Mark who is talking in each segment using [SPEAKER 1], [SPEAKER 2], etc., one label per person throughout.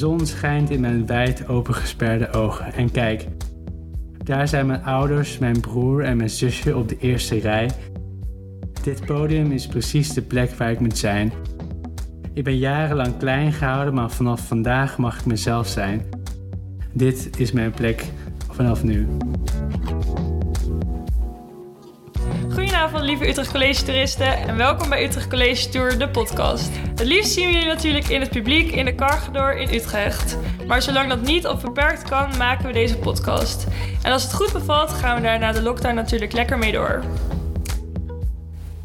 [SPEAKER 1] Zon schijnt in mijn wijd opengesperde ogen. En kijk, daar zijn mijn ouders, mijn broer en mijn zusje op de eerste rij. Dit podium is precies de plek waar ik moet zijn. Ik ben jarenlang klein gehouden, maar vanaf vandaag mag ik mezelf zijn. Dit is mijn plek vanaf nu.
[SPEAKER 2] Lieve Utrecht College toeristen en welkom bij Utrecht College Tour, de podcast. Het liefst zien we jullie natuurlijk in het publiek in de Cargador in Utrecht. Maar zolang dat niet of beperkt kan, maken we deze podcast. En als het goed bevalt, gaan we daar na de lockdown natuurlijk lekker mee door.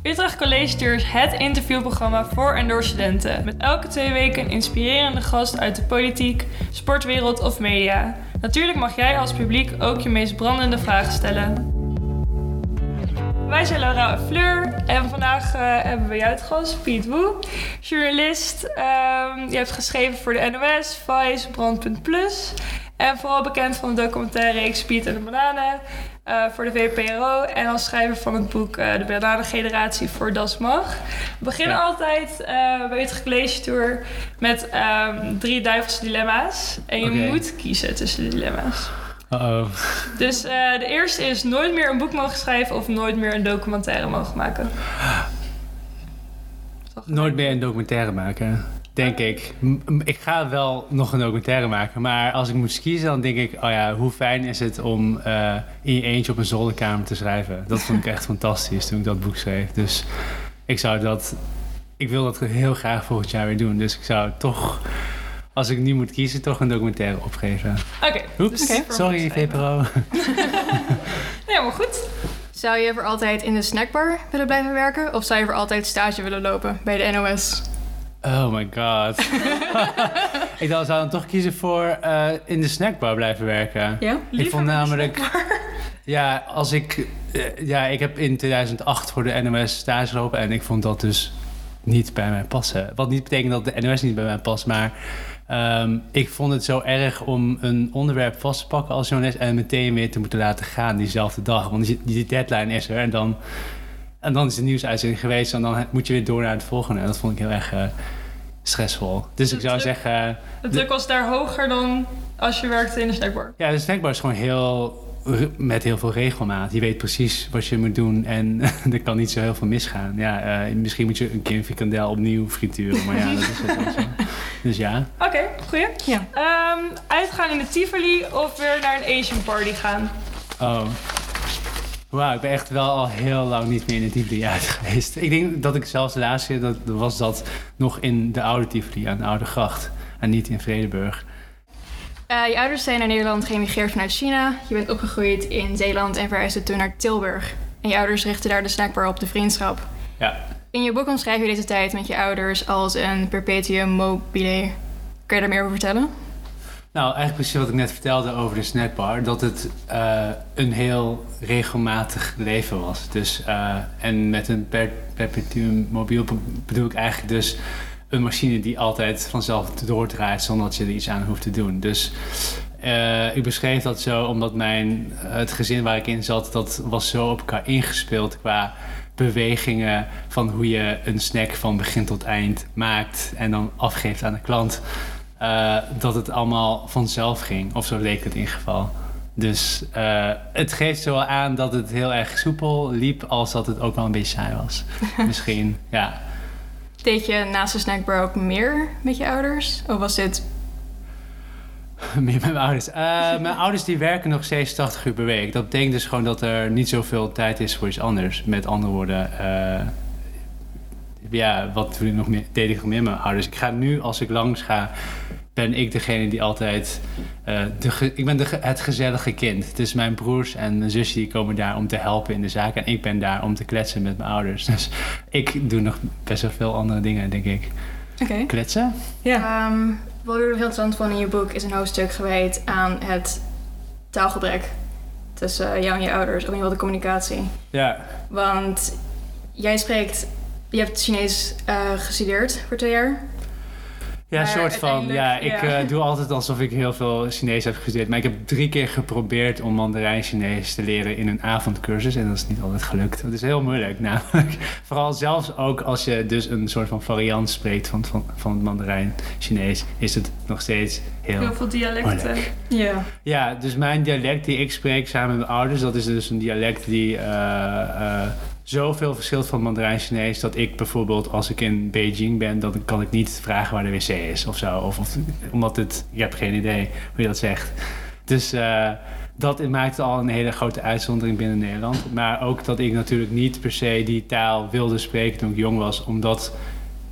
[SPEAKER 2] Utrecht College Tour is het interviewprogramma voor en door studenten. Met elke twee weken een inspirerende gast uit de politiek, sportwereld of media. Natuurlijk mag jij als publiek ook je meest brandende vragen stellen. Wij zijn Laura en Fleur en vandaag eh, hebben we jou te gast, Piet Woe, journalist. Ehm, je hebt geschreven voor de NOS, Vice, Brandpunt Plus. En vooral bekend van de documentaire reeks Piet en de Bananen eh, voor de VPRO. En als schrijver van het boek uh, De Bananengeneratie voor Das Mag. We beginnen altijd bij Utrecht College Tour met um, drie duivelse dilemma's. En je moet kiezen tussen de dilemma's.
[SPEAKER 1] Uh-oh.
[SPEAKER 2] Dus eh, de eerste is nooit meer een boek mogen schrijven of nooit meer een documentaire mogen maken.
[SPEAKER 1] Nooit meer een documentaire maken, denk ik. Ik ga wel nog een documentaire maken, maar als ik moet kiezen, dan denk ik, oh ja, hoe fijn is het om eh, in je eentje op een zolderkamer te schrijven. Dat vond ik echt fantastisch toen ik dat boek schreef. Dus ik zou dat, ik wil dat heel graag volgend jaar weer doen. Dus ik zou toch, als ik nu moet kiezen, toch een documentaire opgeven.
[SPEAKER 2] Oké,
[SPEAKER 1] Oeps,
[SPEAKER 2] dus voor
[SPEAKER 1] sorry. VPRO.
[SPEAKER 2] Nee, maar goed.
[SPEAKER 3] Zou je voor altijd in de snackbar willen blijven werken? Of zou je voor altijd stage willen lopen bij de NOS?
[SPEAKER 1] Oh my god. ik dacht, zou dan toch kiezen voor eh, in de snackbar blijven werken.
[SPEAKER 3] Ja?
[SPEAKER 1] ik vond namelijk. Ja, als ik. eh, ja, ik heb in 2008 voor de NOS stage gelopen en ik vond dat dus niet bij mij passen. Wat niet betekent dat de NOS niet bij mij past, maar. ehm, ik vond het zo erg om een onderwerp vast te pakken als journalist en meteen weer te moeten laten gaan diezelfde dag. Want die, die deadline is er en dan, en dan is de nieuwsuitzending geweest en dan moet je weer door naar het volgende. En dat vond ik heel erg eh, stressvol. Dus ik zou
[SPEAKER 2] druk-
[SPEAKER 1] zeggen.
[SPEAKER 2] De druk was daar hoger dan als je werkte in de snackbar.
[SPEAKER 1] Ja, de snackbar is gewoon heel met heel veel regelmaat. Je weet precies wat je moet doen en er kan niet zo heel veel misgaan. Ja, eh, misschien moet je een keer een frikandel opnieuw frituren, maar ja, dat is het wel zo. Dus ja.
[SPEAKER 2] Oké, goeie.
[SPEAKER 3] Ja.
[SPEAKER 2] Ehm, uitgaan in de Tivoli of weer naar een Asian party gaan?
[SPEAKER 1] Oh. Wauw, ik ben echt wel al heel lang niet meer in de Tivoli uit geweest. Ik denk dat ik zelfs de laatste keer dat was dat nog in de oude Tivoli aan de Oude Gracht. En niet in Vredeburg.
[SPEAKER 3] Eh, je ouders zijn naar Nederland geëmigreerd vanuit China. Je bent opgegroeid in Zeeland en verhuisde toen naar Tilburg. En je ouders richten daar de snackbar op de vriendschap.
[SPEAKER 1] Ja.
[SPEAKER 3] In je boek omschrijf je deze tijd met je ouders als een perpetuum mobile. Kun je daar meer over vertellen?
[SPEAKER 1] Nou, eigenlijk precies wat ik net vertelde over de snackbar. Dat het eh, een heel regelmatig leven was. Dus, eh, en met een per perpetuum mobiel be- bedoel ik eigenlijk dus een machine die altijd vanzelf doordraait zonder dat je er iets aan hoeft te doen. Dus eh, ik beschreef dat zo omdat mijn, het gezin waar ik in zat, dat was zo op elkaar ingespeeld qua bewegingen van hoe je een snack van begin tot eind maakt en dan afgeeft aan de klant. eh, dat het allemaal vanzelf ging. Of zo leek het in ieder geval. Dus eh, het geeft zo aan dat het heel erg soepel liep, als dat het ook wel een beetje saai was. Misschien, ja.
[SPEAKER 3] Deed je naast de snackbar ook meer met je ouders? Of was dit...
[SPEAKER 1] Meer met mijn ouders. Eh, mijn ouders die werken nog steeds 80 uur per week. Dat betekent dus gewoon dat er niet zoveel tijd is voor iets anders. Met andere woorden, eh, ja, wat doe nog meer, deed ik nog meer met mijn ouders? Ik ga nu, als ik langs ga, ben ik degene die altijd... eh, de ge- ik ben de, ge- het gezellige kind. Dus mijn broers en mijn zusje die komen daar om te helpen in de zaak. En ik ben daar om te kletsen met mijn ouders. Dus ik doe nog best wel veel andere dingen, denk ik.
[SPEAKER 3] Oké.
[SPEAKER 1] Kletsen?
[SPEAKER 3] Ja. Ehm, wat ik er heel interessant van in je boek is een hoofdstuk gewijd aan het taalgebrek tussen jou en je ouders, of in ieder geval de communicatie.
[SPEAKER 1] Ja.
[SPEAKER 3] Want jij spreekt, je hebt Chinees eh, gestudeerd voor twee jaar.
[SPEAKER 1] Ja, een
[SPEAKER 3] Maar
[SPEAKER 1] soort van. Ja, ik
[SPEAKER 3] ja.
[SPEAKER 1] eh, doe altijd alsof ik heel veel Chinees heb gestudeerd. Maar ik heb drie keer geprobeerd om Mandarijn Chinees te leren in een avondcursus. En dat is niet altijd gelukt. Het is heel moeilijk namelijk. Vooral zelfs ook als je dus een soort van variant spreekt van, van, van het Mandarijn Chinees, is het nog steeds heel
[SPEAKER 2] Heel veel dialecten.
[SPEAKER 1] moeilijk.
[SPEAKER 3] Ja.
[SPEAKER 1] Ja, dus mijn dialect die ik spreek samen met mijn ouders, dat is dus een dialect die eh, eh, zoveel verschilt van Mandarijn Chinees dat ik bijvoorbeeld als ik in Beijing ben, dan kan ik niet vragen waar de wc is of zo. Of, omdat het, ik heb geen idee hoe je dat zegt. Dus eh, dat maakt al een hele grote uitzondering binnen Nederland. Maar ook dat ik natuurlijk niet per se die taal wilde spreken toen ik jong was, omdat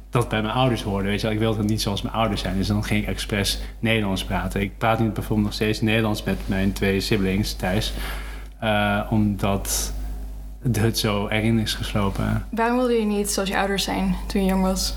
[SPEAKER 1] dat bij mijn ouders hoorde. Weet je, wel. ik wilde niet zoals mijn ouders zijn. Dus dan ging ik expres Nederlands praten. Ik praat nu bijvoorbeeld nog steeds Nederlands met mijn twee siblings thuis. eh, omdat het zo erin is geslopen.
[SPEAKER 3] Waarom wilde je niet zoals je ouders zijn toen je jong was?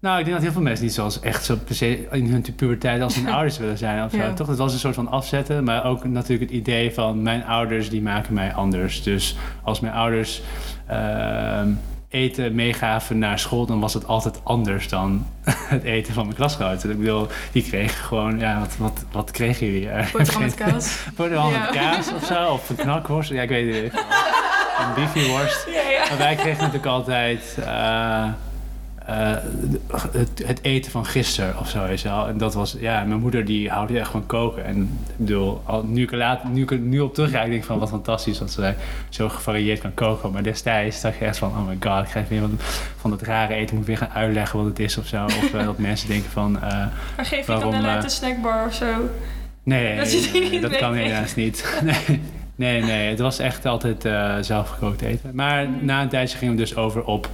[SPEAKER 1] Nou, ik denk dat heel veel mensen niet zoals echt zo per se in hun puberteit als hun ouders willen zijn. Of zo,
[SPEAKER 3] Ja.
[SPEAKER 1] toch? Het was een soort van afzetten. Maar ook natuurlijk het idee van mijn ouders die maken mij anders. Dus als mijn ouders ehm, eten meegaven naar school, dan was het altijd anders dan het eten van mijn klasgenoten. Ik bedoel, die kregen gewoon, ja, wat, wat, wat kregen jullie?
[SPEAKER 3] Boterham met kaas?
[SPEAKER 1] Boterham
[SPEAKER 3] Ja.
[SPEAKER 1] met kaas of zo, of een knakworst. Ja, ik weet het niet. Een biefieworst.
[SPEAKER 2] Ja, ja.
[SPEAKER 1] Maar wij kregen natuurlijk altijd eh, eh, het, het eten van gisteren of zo, je wel. En dat was, ja, mijn moeder die houdt echt van koken. En ik bedoel, al, nu, ik er laat, nu ik nu op terugkijk, denk ik van wat fantastisch dat ze zo gevarieerd kan koken. Maar destijds dacht je echt van, oh my god, ik krijg weer wat van dat rare eten, moet ik weer gaan uitleggen wat het is of zo. Of eh, dat mensen denken van, eh,
[SPEAKER 2] Maar geef je
[SPEAKER 1] Waarom,
[SPEAKER 2] dan uit de snackbar of zo?
[SPEAKER 1] nee,
[SPEAKER 2] Dat
[SPEAKER 1] nee,
[SPEAKER 2] niet
[SPEAKER 1] dat kan helaas niet. Nee. Nee, nee, het was echt altijd zelfgekookt eten. Maar na een tijdje gingen we dus over op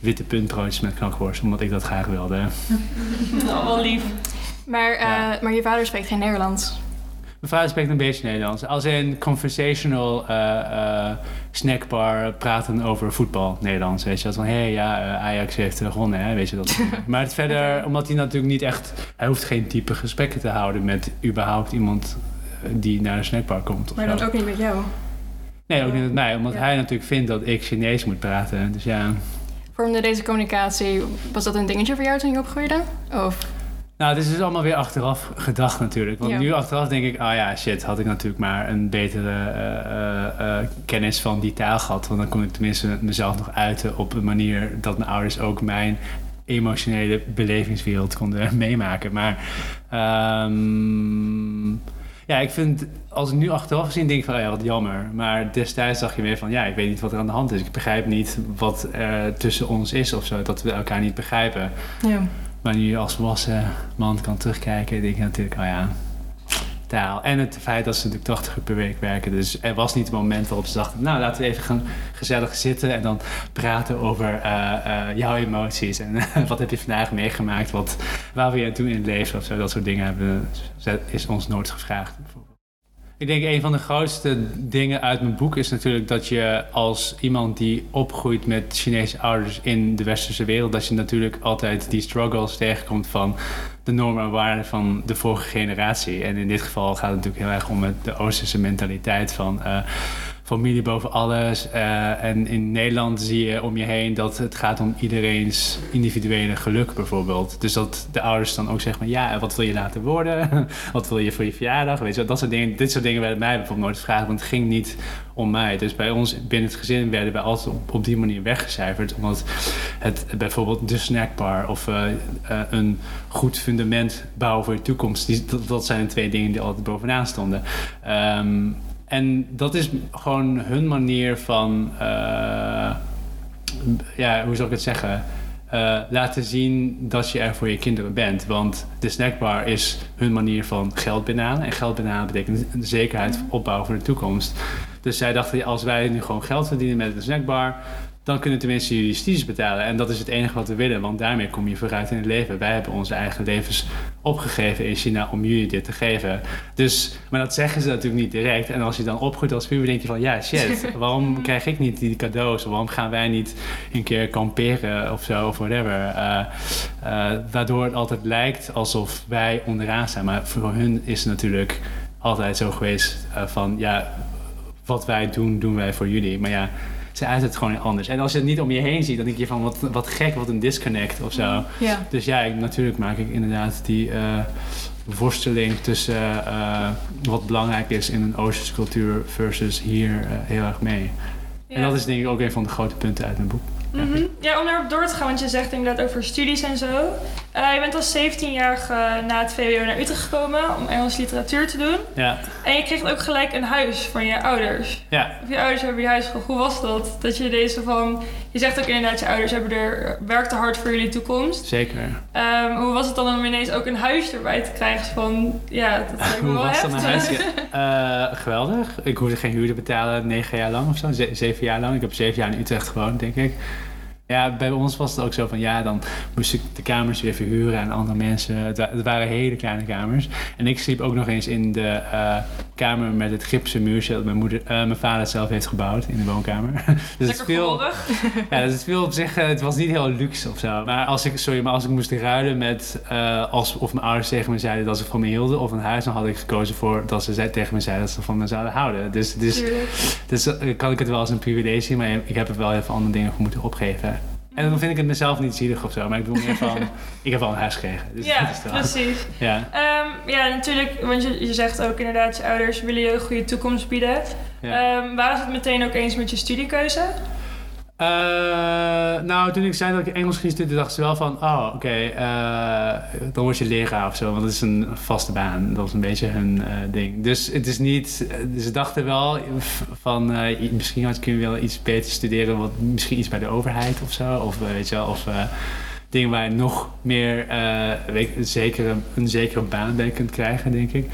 [SPEAKER 1] witte puntbroodjes met knakworst, omdat ik dat graag wilde.
[SPEAKER 2] Nou, wel lief.
[SPEAKER 3] Maar, eh,
[SPEAKER 1] Ja.
[SPEAKER 3] maar je vader spreekt geen Nederlands.
[SPEAKER 1] Mijn vader spreekt een beetje Nederlands. Als in conversational eh, eh, snackbar praten over voetbal Nederlands. Weet je, dat van hé hey, ja, Ajax heeft gewonnen, hè, weet je dat. maar het verder, omdat hij natuurlijk niet echt, hij hoeft geen diepe gesprekken te houden met überhaupt iemand die naar de snackbar komt.
[SPEAKER 3] Maar dan ook niet met jou.
[SPEAKER 1] Nee, ook niet met mij, omdat
[SPEAKER 3] Ja.
[SPEAKER 1] hij natuurlijk vindt dat ik Chinees moet praten. Dus ja.
[SPEAKER 3] Vormde deze communicatie, was dat een dingetje voor jou toen je opgroeide? Of,
[SPEAKER 1] Nou, het is dus allemaal weer achteraf gedacht natuurlijk. Want
[SPEAKER 3] Ja.
[SPEAKER 1] nu achteraf denk ik, ah ja, shit, had ik natuurlijk maar een betere eh, eh, eh, kennis van die taal gehad. Want dan kon ik tenminste mezelf nog uiten op een manier dat mijn ouders ook mijn emotionele belevingswereld konden meemaken. Maar ehm, ja, ik vind, als ik nu achteraf gezien denk ik van, oh ja, wat jammer. Maar destijds dacht je meer van, ja, ik weet niet wat er aan de hand is. Ik begrijp niet wat er tussen ons is of zo, dat we elkaar niet begrijpen.
[SPEAKER 3] ja.
[SPEAKER 1] Maar nu je als volwassen man kan terugkijken, denk je natuurlijk, oh ja, En het feit dat ze natuurlijk 80 uur per week werken. Dus er was niet het moment waarop ze dachten, nou laten we even gaan gezellig zitten en dan praten over eh, eh, jouw emoties. En wat heb je vandaag meegemaakt, wat, waar wil je doen in het leven of zo. Dat soort dingen hebben, is ons nooit gevraagd. Ik denk een van de grootste dingen uit mijn boek is natuurlijk dat je als iemand die opgroeit met Chinese ouders in de westerse wereld, dat je natuurlijk altijd die struggles tegenkomt van de normen en waarden van de vorige generatie. En in dit geval gaat het natuurlijk heel erg om het, de Oosterse mentaliteit van eh, familie boven alles. Eh, en in Nederland zie je om je heen dat het gaat om iedereen's individuele geluk bijvoorbeeld. Dus dat de ouders dan ook zeggen van ja, wat wil je laten worden? wat wil je voor je verjaardag? Weet je, dat soort dingen, dit soort dingen werden mij bijvoorbeeld nooit gevraagd, want het ging niet om mij. Dus bij ons binnen het gezin werden we altijd op, die manier weggecijferd. Omdat het bijvoorbeeld de snackbar of eh, eh, een goed fundament bouwen voor je toekomst. Die, dat, zijn de twee dingen die altijd bovenaan stonden. Ehm, en dat is gewoon hun manier van, eh, ja, hoe zal ik het zeggen? Eh, laten zien dat je er voor je kinderen bent. Want de snackbar is hun manier van geld binnenhalen. En geld binnenhalen betekent een zekerheid opbouwen voor de toekomst. Dus zij dachten, als wij nu gewoon geld verdienen met de snackbar... dan kunnen tenminste jullie studies betalen. En dat is het enige wat we willen, want daarmee kom je vooruit in het leven. Wij hebben onze eigen levens opgegeven in China om jullie dit te geven. Dus, maar dat zeggen ze natuurlijk niet direct. En als je dan opgroeit als puber, denk je van... ja, shit, waarom krijg ik niet die cadeaus? Waarom gaan wij niet een keer kamperen of zo, of whatever? Eh, waardoor het altijd lijkt alsof wij onderaan staan. Maar voor hun is het natuurlijk altijd zo geweest eh, van... ja, wat wij doen, doen wij voor jullie. Maar ja, ze uit het gewoon anders. En als je het niet om je heen ziet, dan denk je van wat, wat gek, wat een disconnect of zo.
[SPEAKER 3] Ja.
[SPEAKER 1] Dus ja, ik, natuurlijk maak ik inderdaad die eh, worsteling tussen eh, wat belangrijk is in een Oosterse cultuur versus hier eh, heel erg mee. En dat is denk ik ook een van de grote punten uit mijn boek.
[SPEAKER 2] Mhm. Ja, om daarop door te gaan, want je zegt inderdaad over studies en zo. Eh, je bent als 17-jarige na het VWO naar Utrecht gekomen om Engels literatuur te doen.
[SPEAKER 1] Ja,
[SPEAKER 2] En je kreeg ook gelijk een huis van je ouders.
[SPEAKER 1] ja.
[SPEAKER 2] Of je ouders hebben je huis gekocht. Hoe was dat? Dat je deze van... Je zegt ook inderdaad, je ouders hebben er, werkten hard voor jullie toekomst.
[SPEAKER 1] zeker.
[SPEAKER 2] Ehm, hoe was het dan om ineens ook een huis erbij te krijgen? Van, ja, dat lijkt me
[SPEAKER 1] Hoe
[SPEAKER 2] wel
[SPEAKER 1] was dat
[SPEAKER 2] heftig.
[SPEAKER 1] naar huis? Eh, geweldig. Ik hoefde geen huur te betalen negen jaar lang of zo. Ze- zeven jaar lang. Ik heb zeven jaar in Utrecht gewoond, denk ik. Ja, bij ons was het ook zo van ja, dan moest ik de kamers weer verhuren aan andere mensen. Het, wa- het waren hele kleine kamers. En ik sliep ook nog eens in de eh, kamer met het gipsen muurtje dat mijn, moeder, eh, mijn vader zelf heeft gebouwd in de woonkamer. dus het veel, ja, dus het viel op zich, eh, het was niet heel luxe of zo. Maar als ik, sorry, maar als ik moest ruilen met, als, of mijn ouders tegen me zeiden dat ze van me hielden of een huis, dan had ik gekozen voor dat ze tegen me zeiden dat ze van me zouden houden. Dus, dus,
[SPEAKER 2] Tuurlijk.
[SPEAKER 1] dus kan ik het wel als een privilege zien, maar ik heb er wel even andere dingen voor moeten opgeven. En dan vind ik het mezelf niet zielig of zo, maar ik bedoel meer van, ik heb wel een huis gekregen. Dus
[SPEAKER 2] Ja, precies.
[SPEAKER 1] Ja,
[SPEAKER 2] Ehm, ja, natuurlijk, want je, je zegt ook inderdaad, je ouders willen je een goede toekomst bieden.
[SPEAKER 1] ja.
[SPEAKER 2] Waren ze het meteen ook eens met je studiekeuze?
[SPEAKER 1] Eh, nou, toen ik zei dat ik Engels ging studeren, dachten ze wel van, oh, oké, eh, dan word je leraar of zo, want dat is een vaste baan. Dat was een beetje hun eh, ding. Dus het is niet, ze dachten wel van, misschien had ik wel iets beter studeren, wat, misschien iets bij de overheid of zo, of weet je wel, of dingen waar je nog meer een, zekere, een zekere baan bij kunt krijgen, denk ik.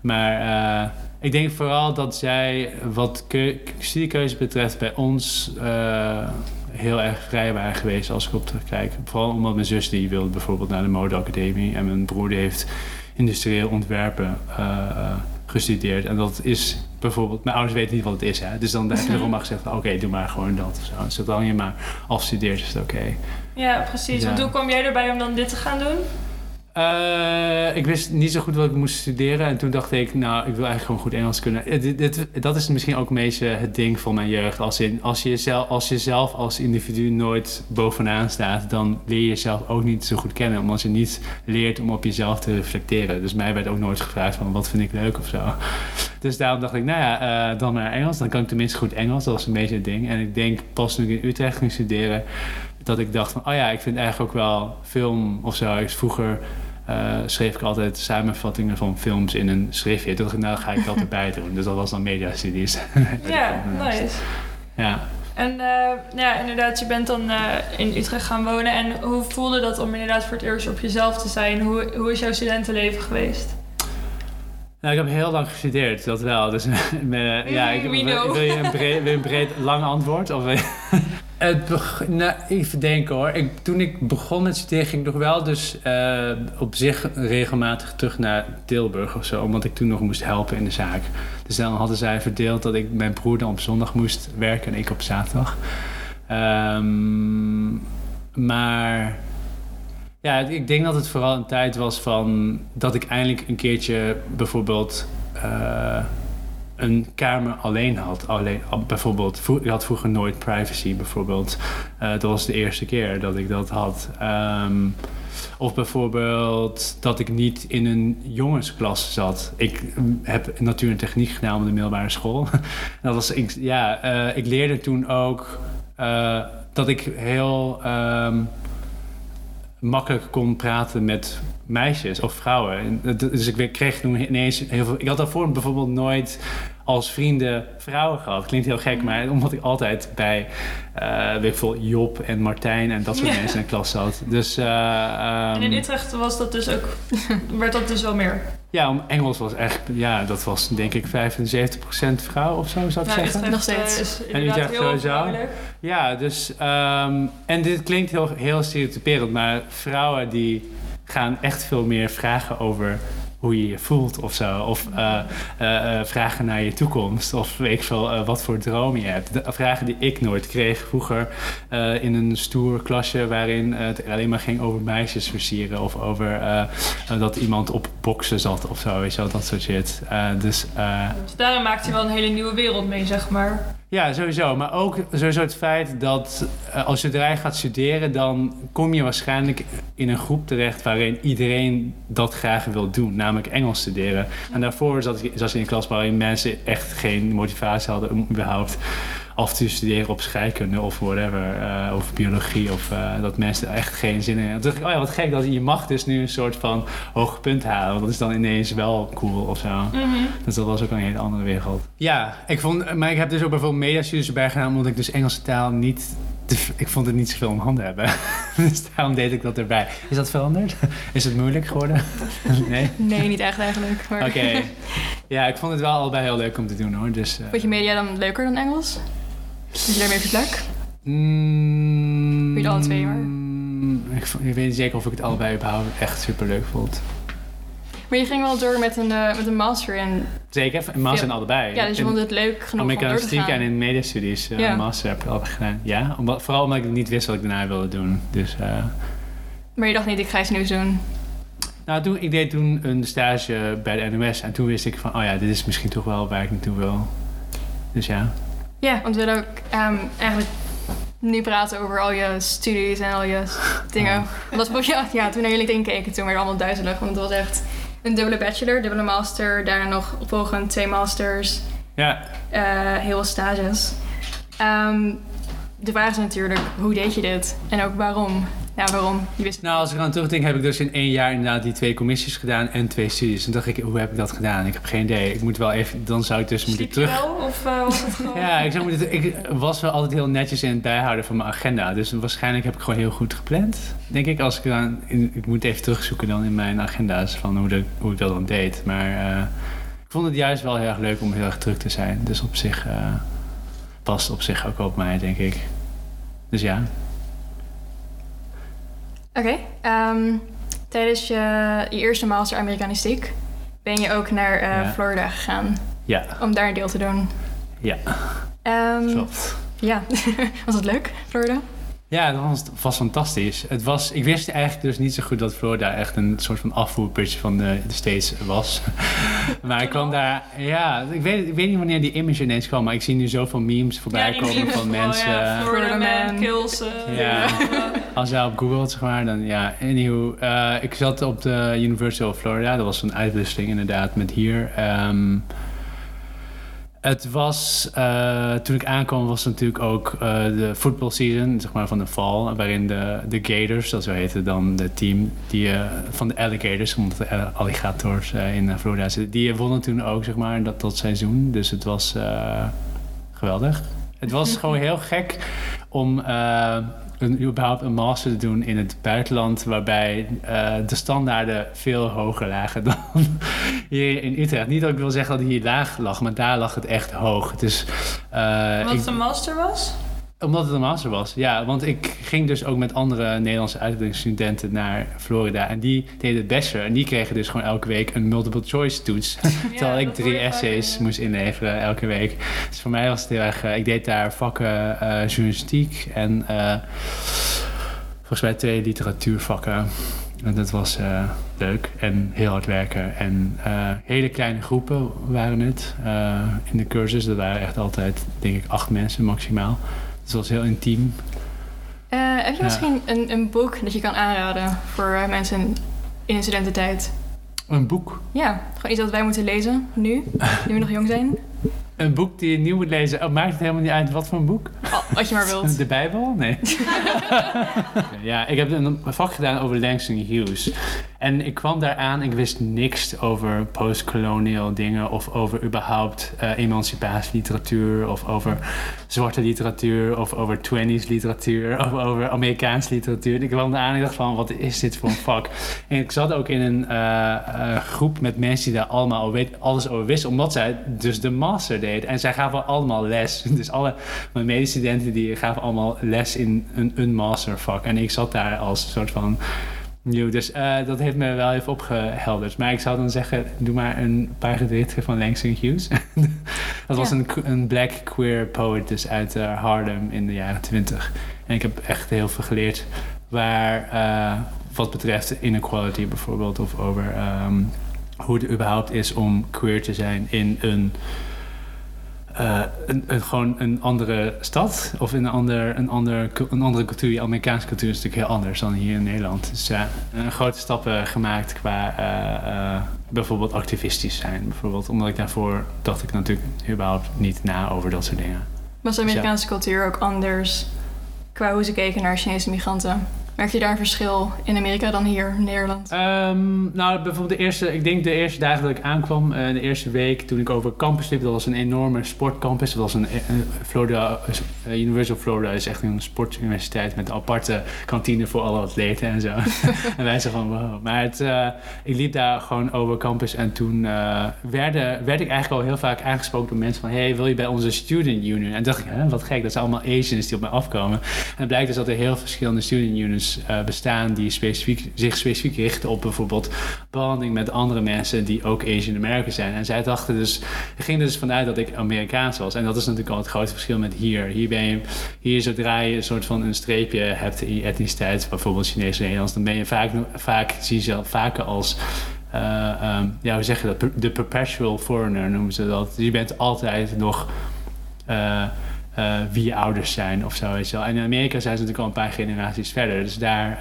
[SPEAKER 1] Maar ik denk vooral dat zij, wat keu- studiekeuze betreft, bij ons eh, heel erg vrij waren geweest als ik op terugkijk. Vooral omdat mijn zus die wilde bijvoorbeeld naar de modeacademie en mijn broer die heeft industrieel ontwerpen eh, eh, gestudeerd. En dat is bijvoorbeeld, mijn ouders weten niet wat het is, hè? dus dan heb je erom maar gezegd: oké, doe maar gewoon dat of zo. Zolang je maar afstudeert, is het oké.
[SPEAKER 2] Ja, precies.
[SPEAKER 1] Ja.
[SPEAKER 2] Want hoe kwam jij erbij om dan dit te gaan doen?
[SPEAKER 1] Eh, ik wist niet zo goed wat ik moest studeren. En toen dacht ik, nou, ik wil eigenlijk gewoon goed Engels kunnen. Eh, dat is misschien ook een beetje het ding van mijn jeugd. Als, in, als, je zelf, als je zelf als individu nooit bovenaan staat, dan leer je jezelf ook niet zo goed kennen. Omdat je niet leert om op jezelf te reflecteren. Dus mij werd ook nooit gevraagd van, wat vind ik leuk of zo. Dus daarom dacht ik, nou ja, eh, dan maar Engels. Dan kan ik tenminste goed Engels. Dat was een beetje het ding. En ik denk pas toen ik in Utrecht ging studeren, dat ik dacht van, oh ja, ik vind eigenlijk ook wel film of zo. Ik vroeger eh, schreef ik altijd samenvattingen van films in een schriftje. Toen dacht ik, nou ga ik dat erbij doen. Dus dat was dan mediastudies.
[SPEAKER 2] Ja, nice.
[SPEAKER 1] Ja.
[SPEAKER 2] En eh, ja, inderdaad, je bent dan eh, in Utrecht gaan wonen. En hoe voelde dat om inderdaad voor het eerst op jezelf te zijn? Hoe, hoe is jouw studentenleven geweest?
[SPEAKER 1] Nou, ik heb heel lang gestudeerd, dat wel. Dus eh, ja, ik,
[SPEAKER 2] Mm,
[SPEAKER 1] wil, je een breed, wil je een breed lang antwoord? Of, het nou, even denken hoor. Ik, toen ik begon met studeren ging ik nog wel dus eh, op zich regelmatig terug naar Tilburg of zo. Omdat ik toen nog moest helpen in de zaak. Dus dan hadden zij verdeeld dat ik mijn broer dan op zondag moest werken en ik op zaterdag. Ehm, maar ja, ik denk dat het vooral een tijd was van dat ik eindelijk een keertje bijvoorbeeld eh, een kamer alleen had. Alleen, bijvoorbeeld, ik had vroeger nooit privacy bijvoorbeeld. Eh, dat was de eerste keer dat ik dat had. Ehm, of bijvoorbeeld dat ik niet in een jongensklas zat. Ik mm, heb natuur en techniek gedaan op de middelbare school. dat was, ik, ja, eh, ik leerde toen ook eh, dat ik heel ehm, makkelijk kon praten met meisjes of vrouwen. Dus ik kreeg toen ineens heel veel... Ik had daarvoor bijvoorbeeld nooit als vrienden vrouwen gehad. Klinkt heel gek, maar omdat ik altijd bij eh weet ik veel, Job en Martijn en dat soort
[SPEAKER 2] Ja.
[SPEAKER 1] mensen in de klas zat. Dus eh, ehm,
[SPEAKER 2] en in Utrecht was dat dus ook, werd dat dus wel meer.
[SPEAKER 1] ja, om Engels was echt, ja, dat was denk ik 75% vrouw of zo, zou ik
[SPEAKER 2] Nou,
[SPEAKER 1] zeggen.
[SPEAKER 3] Nog steeds.
[SPEAKER 2] eh, is
[SPEAKER 1] En
[SPEAKER 2] inderdaad
[SPEAKER 1] Utrecht
[SPEAKER 2] heel
[SPEAKER 1] sowieso. Ja, dus, ehm, en dit klinkt heel, heel stereotyperend, maar vrouwen die gaan echt veel meer vragen over hoe je je voelt of zo. Of eh, eh, eh, vragen naar je toekomst. Of weet ik veel, wat voor droom je hebt. De vragen die ik nooit kreeg vroeger in een stoer klasje... waarin het alleen maar ging over meisjes versieren. Of over dat iemand op boksen zat of zo. Weet je wel, dat soort shit. Dus...
[SPEAKER 2] Dus daarom maakt hij wel een hele nieuwe wereld mee, zeg maar.
[SPEAKER 1] Ja, sowieso. Maar ook sowieso het feit dat uh, als je erbij gaat studeren, dan kom je waarschijnlijk in een groep terecht waarin iedereen dat graag wil doen, namelijk Engels studeren. En daarvoor zat ik, zat ik in een klas waarin mensen echt geen motivatie hadden om überhaupt af te studeren op scheikunde of whatever, uh, of biologie, of uh, dat mensen er echt geen zin in hebben. Toen dacht ik, oh ja, wat gek, dat je mag dus nu een soort van hoge punt halen, want dat is dan ineens wel cool of zo.
[SPEAKER 2] Mhm.
[SPEAKER 1] Dus dat was ook een hele andere wereld. Ja, ik vond, maar ik heb dus ook bijvoorbeeld mediastudies erbij gedaan, omdat ik dus Engelse taal niet ik vond het niet zoveel om handen hebben. dus daarom deed ik dat erbij. Is dat veranderd? Is het moeilijk geworden? nee?
[SPEAKER 3] Nee, niet echt eigenlijk.
[SPEAKER 1] Oké. Okay. Ja, ik vond het wel allebei heel leuk om te doen hoor. Dus, uh...
[SPEAKER 3] Vond je media dan leuker dan Engels? Is je daarmee vergelijk?
[SPEAKER 1] Mm,
[SPEAKER 3] je alle twee maar?
[SPEAKER 1] Ik, ik weet niet zeker of ik het allebei überhaupt echt super leuk vond.
[SPEAKER 3] Maar je ging wel door met een, uh, met een master in...
[SPEAKER 1] Zeker, een master in allebei.
[SPEAKER 3] Ja, dus je vond het leuk genoeg om door te gaan.
[SPEAKER 1] en in mediastudies uh,
[SPEAKER 3] Ja.
[SPEAKER 1] een master heb ik altijd gedaan. Ja, vooral omdat ik niet wist wat ik daarna wilde doen. Dus, uh,
[SPEAKER 3] Maar je dacht niet, ik ga iets nieuws doen.
[SPEAKER 1] nou, toen, ik deed toen een stage bij de NOS en toen wist ik van, oh ja, dit is misschien toch wel waar ik naartoe wil. Dus ja.
[SPEAKER 3] Ja, want we willen ook ehm, eigenlijk nu praten over al je studies en al je dingen. Want dat, ja, ja, toen naar jullie keken, toen werd het allemaal duizelig. Want het was echt een dubbele bachelor, dubbele master. Daarna nog opvolgend twee masters,
[SPEAKER 1] Ja,
[SPEAKER 3] eh, heel veel stages. Ehm, de vraag is natuurlijk, hoe deed je dit? En ook waarom? Ja, waarom? Je wist
[SPEAKER 1] nou als ik aan terugdenk heb ik dus in één jaar inderdaad die twee commissies gedaan en twee studies. En dacht ik, hoe heb ik dat gedaan? Ik heb geen idee. Ik moet wel even, dan zou ik dus moeten
[SPEAKER 2] Sliep
[SPEAKER 1] terug...
[SPEAKER 2] wel? Of eh, was het gewoon...
[SPEAKER 1] Ja, ik, zou moeten, ik was wel altijd heel netjes in het bijhouden van mijn agenda. Dus waarschijnlijk heb ik gewoon heel goed gepland. Denk ik, als ik dan... In, ik moet even terugzoeken dan in mijn agenda's van hoe, de, hoe ik dat dan deed. Maar uh, ik vond het juist wel heel erg leuk om heel erg druk te zijn. Dus op zich uh, past op zich ook op mij, denk ik. Dus ja.
[SPEAKER 3] Oké. Okay, um, tijdens je, je, eerste master Amerikanistiek ben je ook naar uh, ja. Florida gegaan.
[SPEAKER 1] Ja.
[SPEAKER 3] Om daar een deel te doen.
[SPEAKER 1] Ja.
[SPEAKER 3] Um,
[SPEAKER 1] Klopt.
[SPEAKER 3] Ja. was dat leuk, Florida?
[SPEAKER 1] Ja, dat was, was fantastisch. Het was, ik wist eigenlijk dus niet zo goed dat Florida echt een soort van afvoerputje van de, de States was. maar ik kwam daar... Ja, ik weet, ik weet niet wanneer die image ineens kwam, maar ik zie nu zoveel memes voorbij
[SPEAKER 2] ja,
[SPEAKER 1] komen van mensen...
[SPEAKER 2] Ja, Florida man, kills... Uh,
[SPEAKER 1] ja. Als je op Google zeg maar, dan ja. Anywho, uh, ik zat op de University of Florida. Dat was een uitwisseling inderdaad met hier. Um, het was, uh, toen ik aankwam, was natuurlijk ook uh, de football season, zeg maar van de fall, waarin de, de Gators, dat zo heette dan de team die, van de alligators, omdat de alligators in Florida zitten, die wonnen toen ook, zeg maar, dat, dat seizoen. Dus het was geweldig. Het was gewoon heel gek om een, überhaupt een master te doen in het buitenland, waarbij uh, de standaarden veel hoger lagen dan hier in Utrecht. Niet dat ik wil zeggen dat hier laag lag, maar daar lag het echt hoog. Dus, uh,
[SPEAKER 2] Omdat het een master was?
[SPEAKER 1] Omdat het een master was, ja. Want ik ging dus ook met andere Nederlandse uitwisselingsstudenten naar Florida. En die deden het bachelor. En die kregen dus gewoon elke week een multiple choice toets. Ja, Terwijl ik drie essays moest inleveren elke week. Dus voor mij was het heel erg... Uh, ik deed daar vakken uh, journalistiek en uh, volgens mij twee literatuurvakken. En dat was uh, leuk en heel hard werken. En uh, hele kleine groepen waren het uh, in de cursus. Dat waren echt altijd, denk ik, acht mensen maximaal. Dus dat was heel intiem.
[SPEAKER 3] heb je misschien een, een, boek dat je kan aanraden voor mensen in een studententijd?
[SPEAKER 1] Een boek?
[SPEAKER 3] Ja, gewoon iets dat wij moeten lezen nu, nu we nog jong zijn.
[SPEAKER 1] Een boek die je nieuw moet lezen. Oh, maakt het helemaal niet uit wat voor een boek?
[SPEAKER 3] Oh, wat je maar wilt.
[SPEAKER 1] De Bijbel? Nee. ja, ik heb een vak gedaan over Langston Hughes. En ik kwam daar aan, ik wist niks over postcolonial dingen... of over überhaupt uh, emancipatieliteratuur... of over zwarte literatuur... of over 20s literatuur... of over Amerikaanse literatuur. Ik kwam daar aan en ik dacht van, wat is dit voor een vak? En ik zat ook in een uh, uh, groep met mensen die daar allemaal al weet, alles over wisten... omdat zij dus de master deed. En zij gaven allemaal les. Dus alle mijn medestudenten die gaven allemaal les in een, een mastervak. En ik zat daar als soort van nieuw. Dus uh, dat heeft me wel even opgehelderd. Maar ik zou dan zeggen, doe maar een paar gedichten van Langston Hughes. dat was een, een black queer poet dus uit uh, Harlem in de jaren twintig. En ik heb echt heel veel geleerd waar, uh, wat betreft inequality bijvoorbeeld. Of over um, hoe het überhaupt is om queer te zijn in een eh, een, een, gewoon een andere stad of in een, ander, een, ander, een andere cultuur. Die Amerikaanse cultuur is natuurlijk heel anders dan hier in Nederland. Dus ja, uh, grote stappen gemaakt qua uh, bijvoorbeeld activistisch zijn. Bijvoorbeeld, omdat ik daarvoor dacht ik natuurlijk überhaupt niet na over dat soort dingen.
[SPEAKER 3] Was de Amerikaanse dus, ja. cultuur ook anders qua hoe ze keken naar Chinese migranten? Merk je daar een verschil in Amerika dan hier in Nederland?
[SPEAKER 1] Um, nou, bijvoorbeeld de eerste, ik denk de eerste dagen dat ik aankwam, uh, de eerste week toen ik over campus liep, dat was een enorme sportcampus. Dat was een, een Florida, uh, University of Florida is echt een sportuniversiteit met een aparte kantine voor alle atleten en zo. en wij zeiden van wow. Maar het, ik liep daar gewoon over campus en toen werden, werd ik eigenlijk al heel vaak aangesproken door mensen van hey, wil je bij onze student union? En dacht ik, hè, wat gek, dat zijn allemaal Asians die op mij afkomen. En het blijkt dus dat er heel verschillende student unions uh, bestaan die specifiek, zich specifiek richten op bijvoorbeeld behandeling met andere mensen die ook Asian American zijn. En zij dachten dus, er ging dus vanuit dat ik Amerikaans was. En dat is natuurlijk al het grote verschil met hier. Hier ben je, hier zodra je een soort van een streepje hebt in je etniciteit, bijvoorbeeld Chinees of Nederlands, dan ben je vaak, vaak zie je zelf vaker als uh, um, ja, hoe zeg je dat? De perpetual foreigner noemen ze dat. Dus je bent altijd nog. Uh, uh, wie je ouders zijn of zo. Weet wel. En in Amerika zijn ze natuurlijk al een paar generaties verder. Dus daar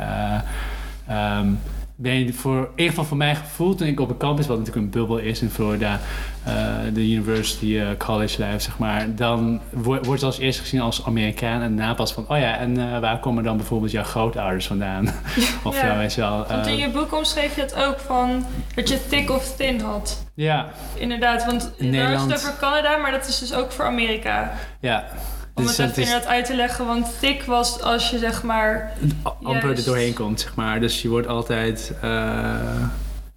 [SPEAKER 1] uh, um, ben je voor, in ieder geval voor mijn gevoel, toen ik op een campus, wat natuurlijk een bubbel is in Florida, uh, de University College Life, zeg maar, dan wordt wordt als eerst gezien als Amerikaan en daarna pas van, oh ja, en waar komen dan bijvoorbeeld jouw grootouders vandaan?
[SPEAKER 2] of ja, weet je wel. want in je boek omschreef je het ook van dat je thick of thin had.
[SPEAKER 1] Ja.
[SPEAKER 2] Inderdaad, want in Nederland... is het over Canada, maar dat is dus ook voor Amerika.
[SPEAKER 1] Ja.
[SPEAKER 2] Om dus het even inderdaad uit te leggen, want thick was als je zeg maar...
[SPEAKER 1] Amper juist... er doorheen komt, zeg maar. Dus je wordt altijd... Uh,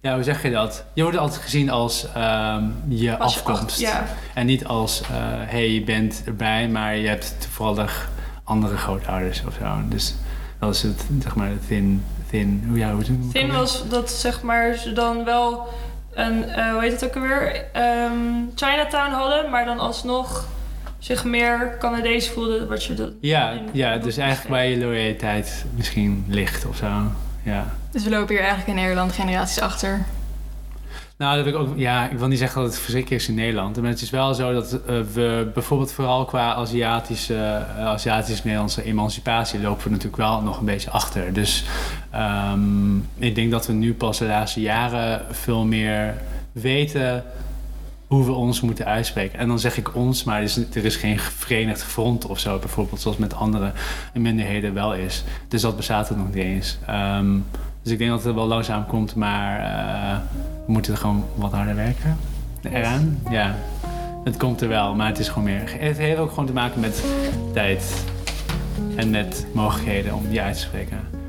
[SPEAKER 1] ja, hoe zeg je dat? Je wordt altijd gezien als um, je als afkomst. Je ja. En niet als, uh, hey, je bent erbij, maar je hebt toevallig andere grootouders of zo. Dus dat is het, zeg maar, thin... thin hoe, ja, hoe,
[SPEAKER 2] thin was dat, zeg maar, ze dan wel een, uh, hoe heet het ook alweer, um, Chinatown hadden, maar dan alsnog zich meer Canadees voelde wat je dat.
[SPEAKER 1] Ja, ja dus eigenlijk waar je loyaliteit misschien ligt of zo. Ja.
[SPEAKER 3] Dus we lopen hier eigenlijk in Nederland generaties achter.
[SPEAKER 1] Nou, dat ik ook, ja, ik wil niet zeggen dat het verschrikkelijk is in Nederland. Maar het is wel zo dat uh, we bijvoorbeeld vooral qua Aziatische, uh, Aziatisch-Nederlandse emancipatie lopen we natuurlijk wel nog een beetje achter. Dus um, ik denk dat we nu pas de laatste jaren veel meer weten hoe we ons moeten uitspreken. En dan zeg ik ons, maar er is, er is geen verenigd front of zo, bijvoorbeeld, zoals met andere minderheden wel is. Dus dat bestaat er nog niet eens. Um, dus ik denk dat het wel langzaam komt, maar uh, we moeten er gewoon wat harder werken. Eraan, ja. Het komt er wel, maar het is gewoon meer. Het heeft ook gewoon te maken met tijd en met mogelijkheden om die uit te spreken.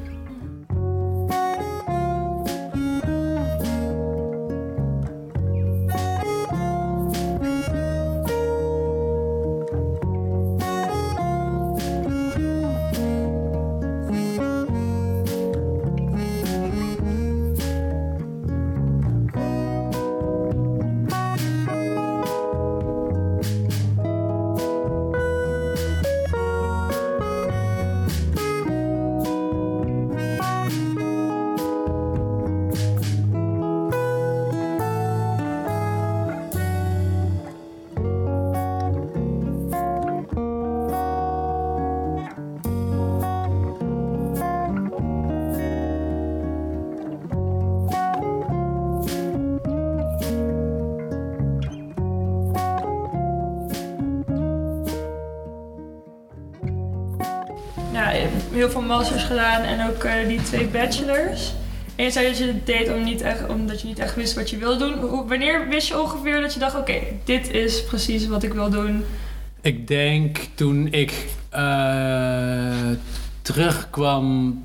[SPEAKER 2] En ook uh, die twee bachelors. En je zei dat je het deed om niet echt, omdat je niet echt wist wat je wilde doen. Wanneer wist je ongeveer dat je dacht, oké, dit is precies wat ik wil doen?
[SPEAKER 1] Ik denk toen ik uh, terugkwam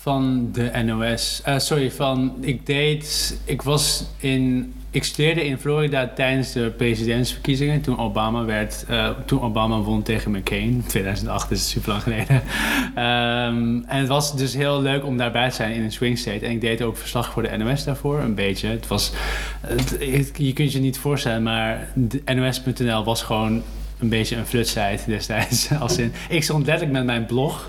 [SPEAKER 1] van de NOS. Uh, sorry, van ik deed. Ik was in ik studeerde in Florida tijdens de presidentsverkiezingen. Toen Obama, werd, uh, toen Obama won tegen McCain. 2008 is super lang geleden. um, en het was dus heel leuk om daarbij te zijn in een swing state. En ik deed ook verslag voor de NOS daarvoor, een beetje. Het was, je kunt je niet voorstellen, maar NOS.nl was gewoon een beetje een flutsite destijds. Als in, ik stond letterlijk met mijn blog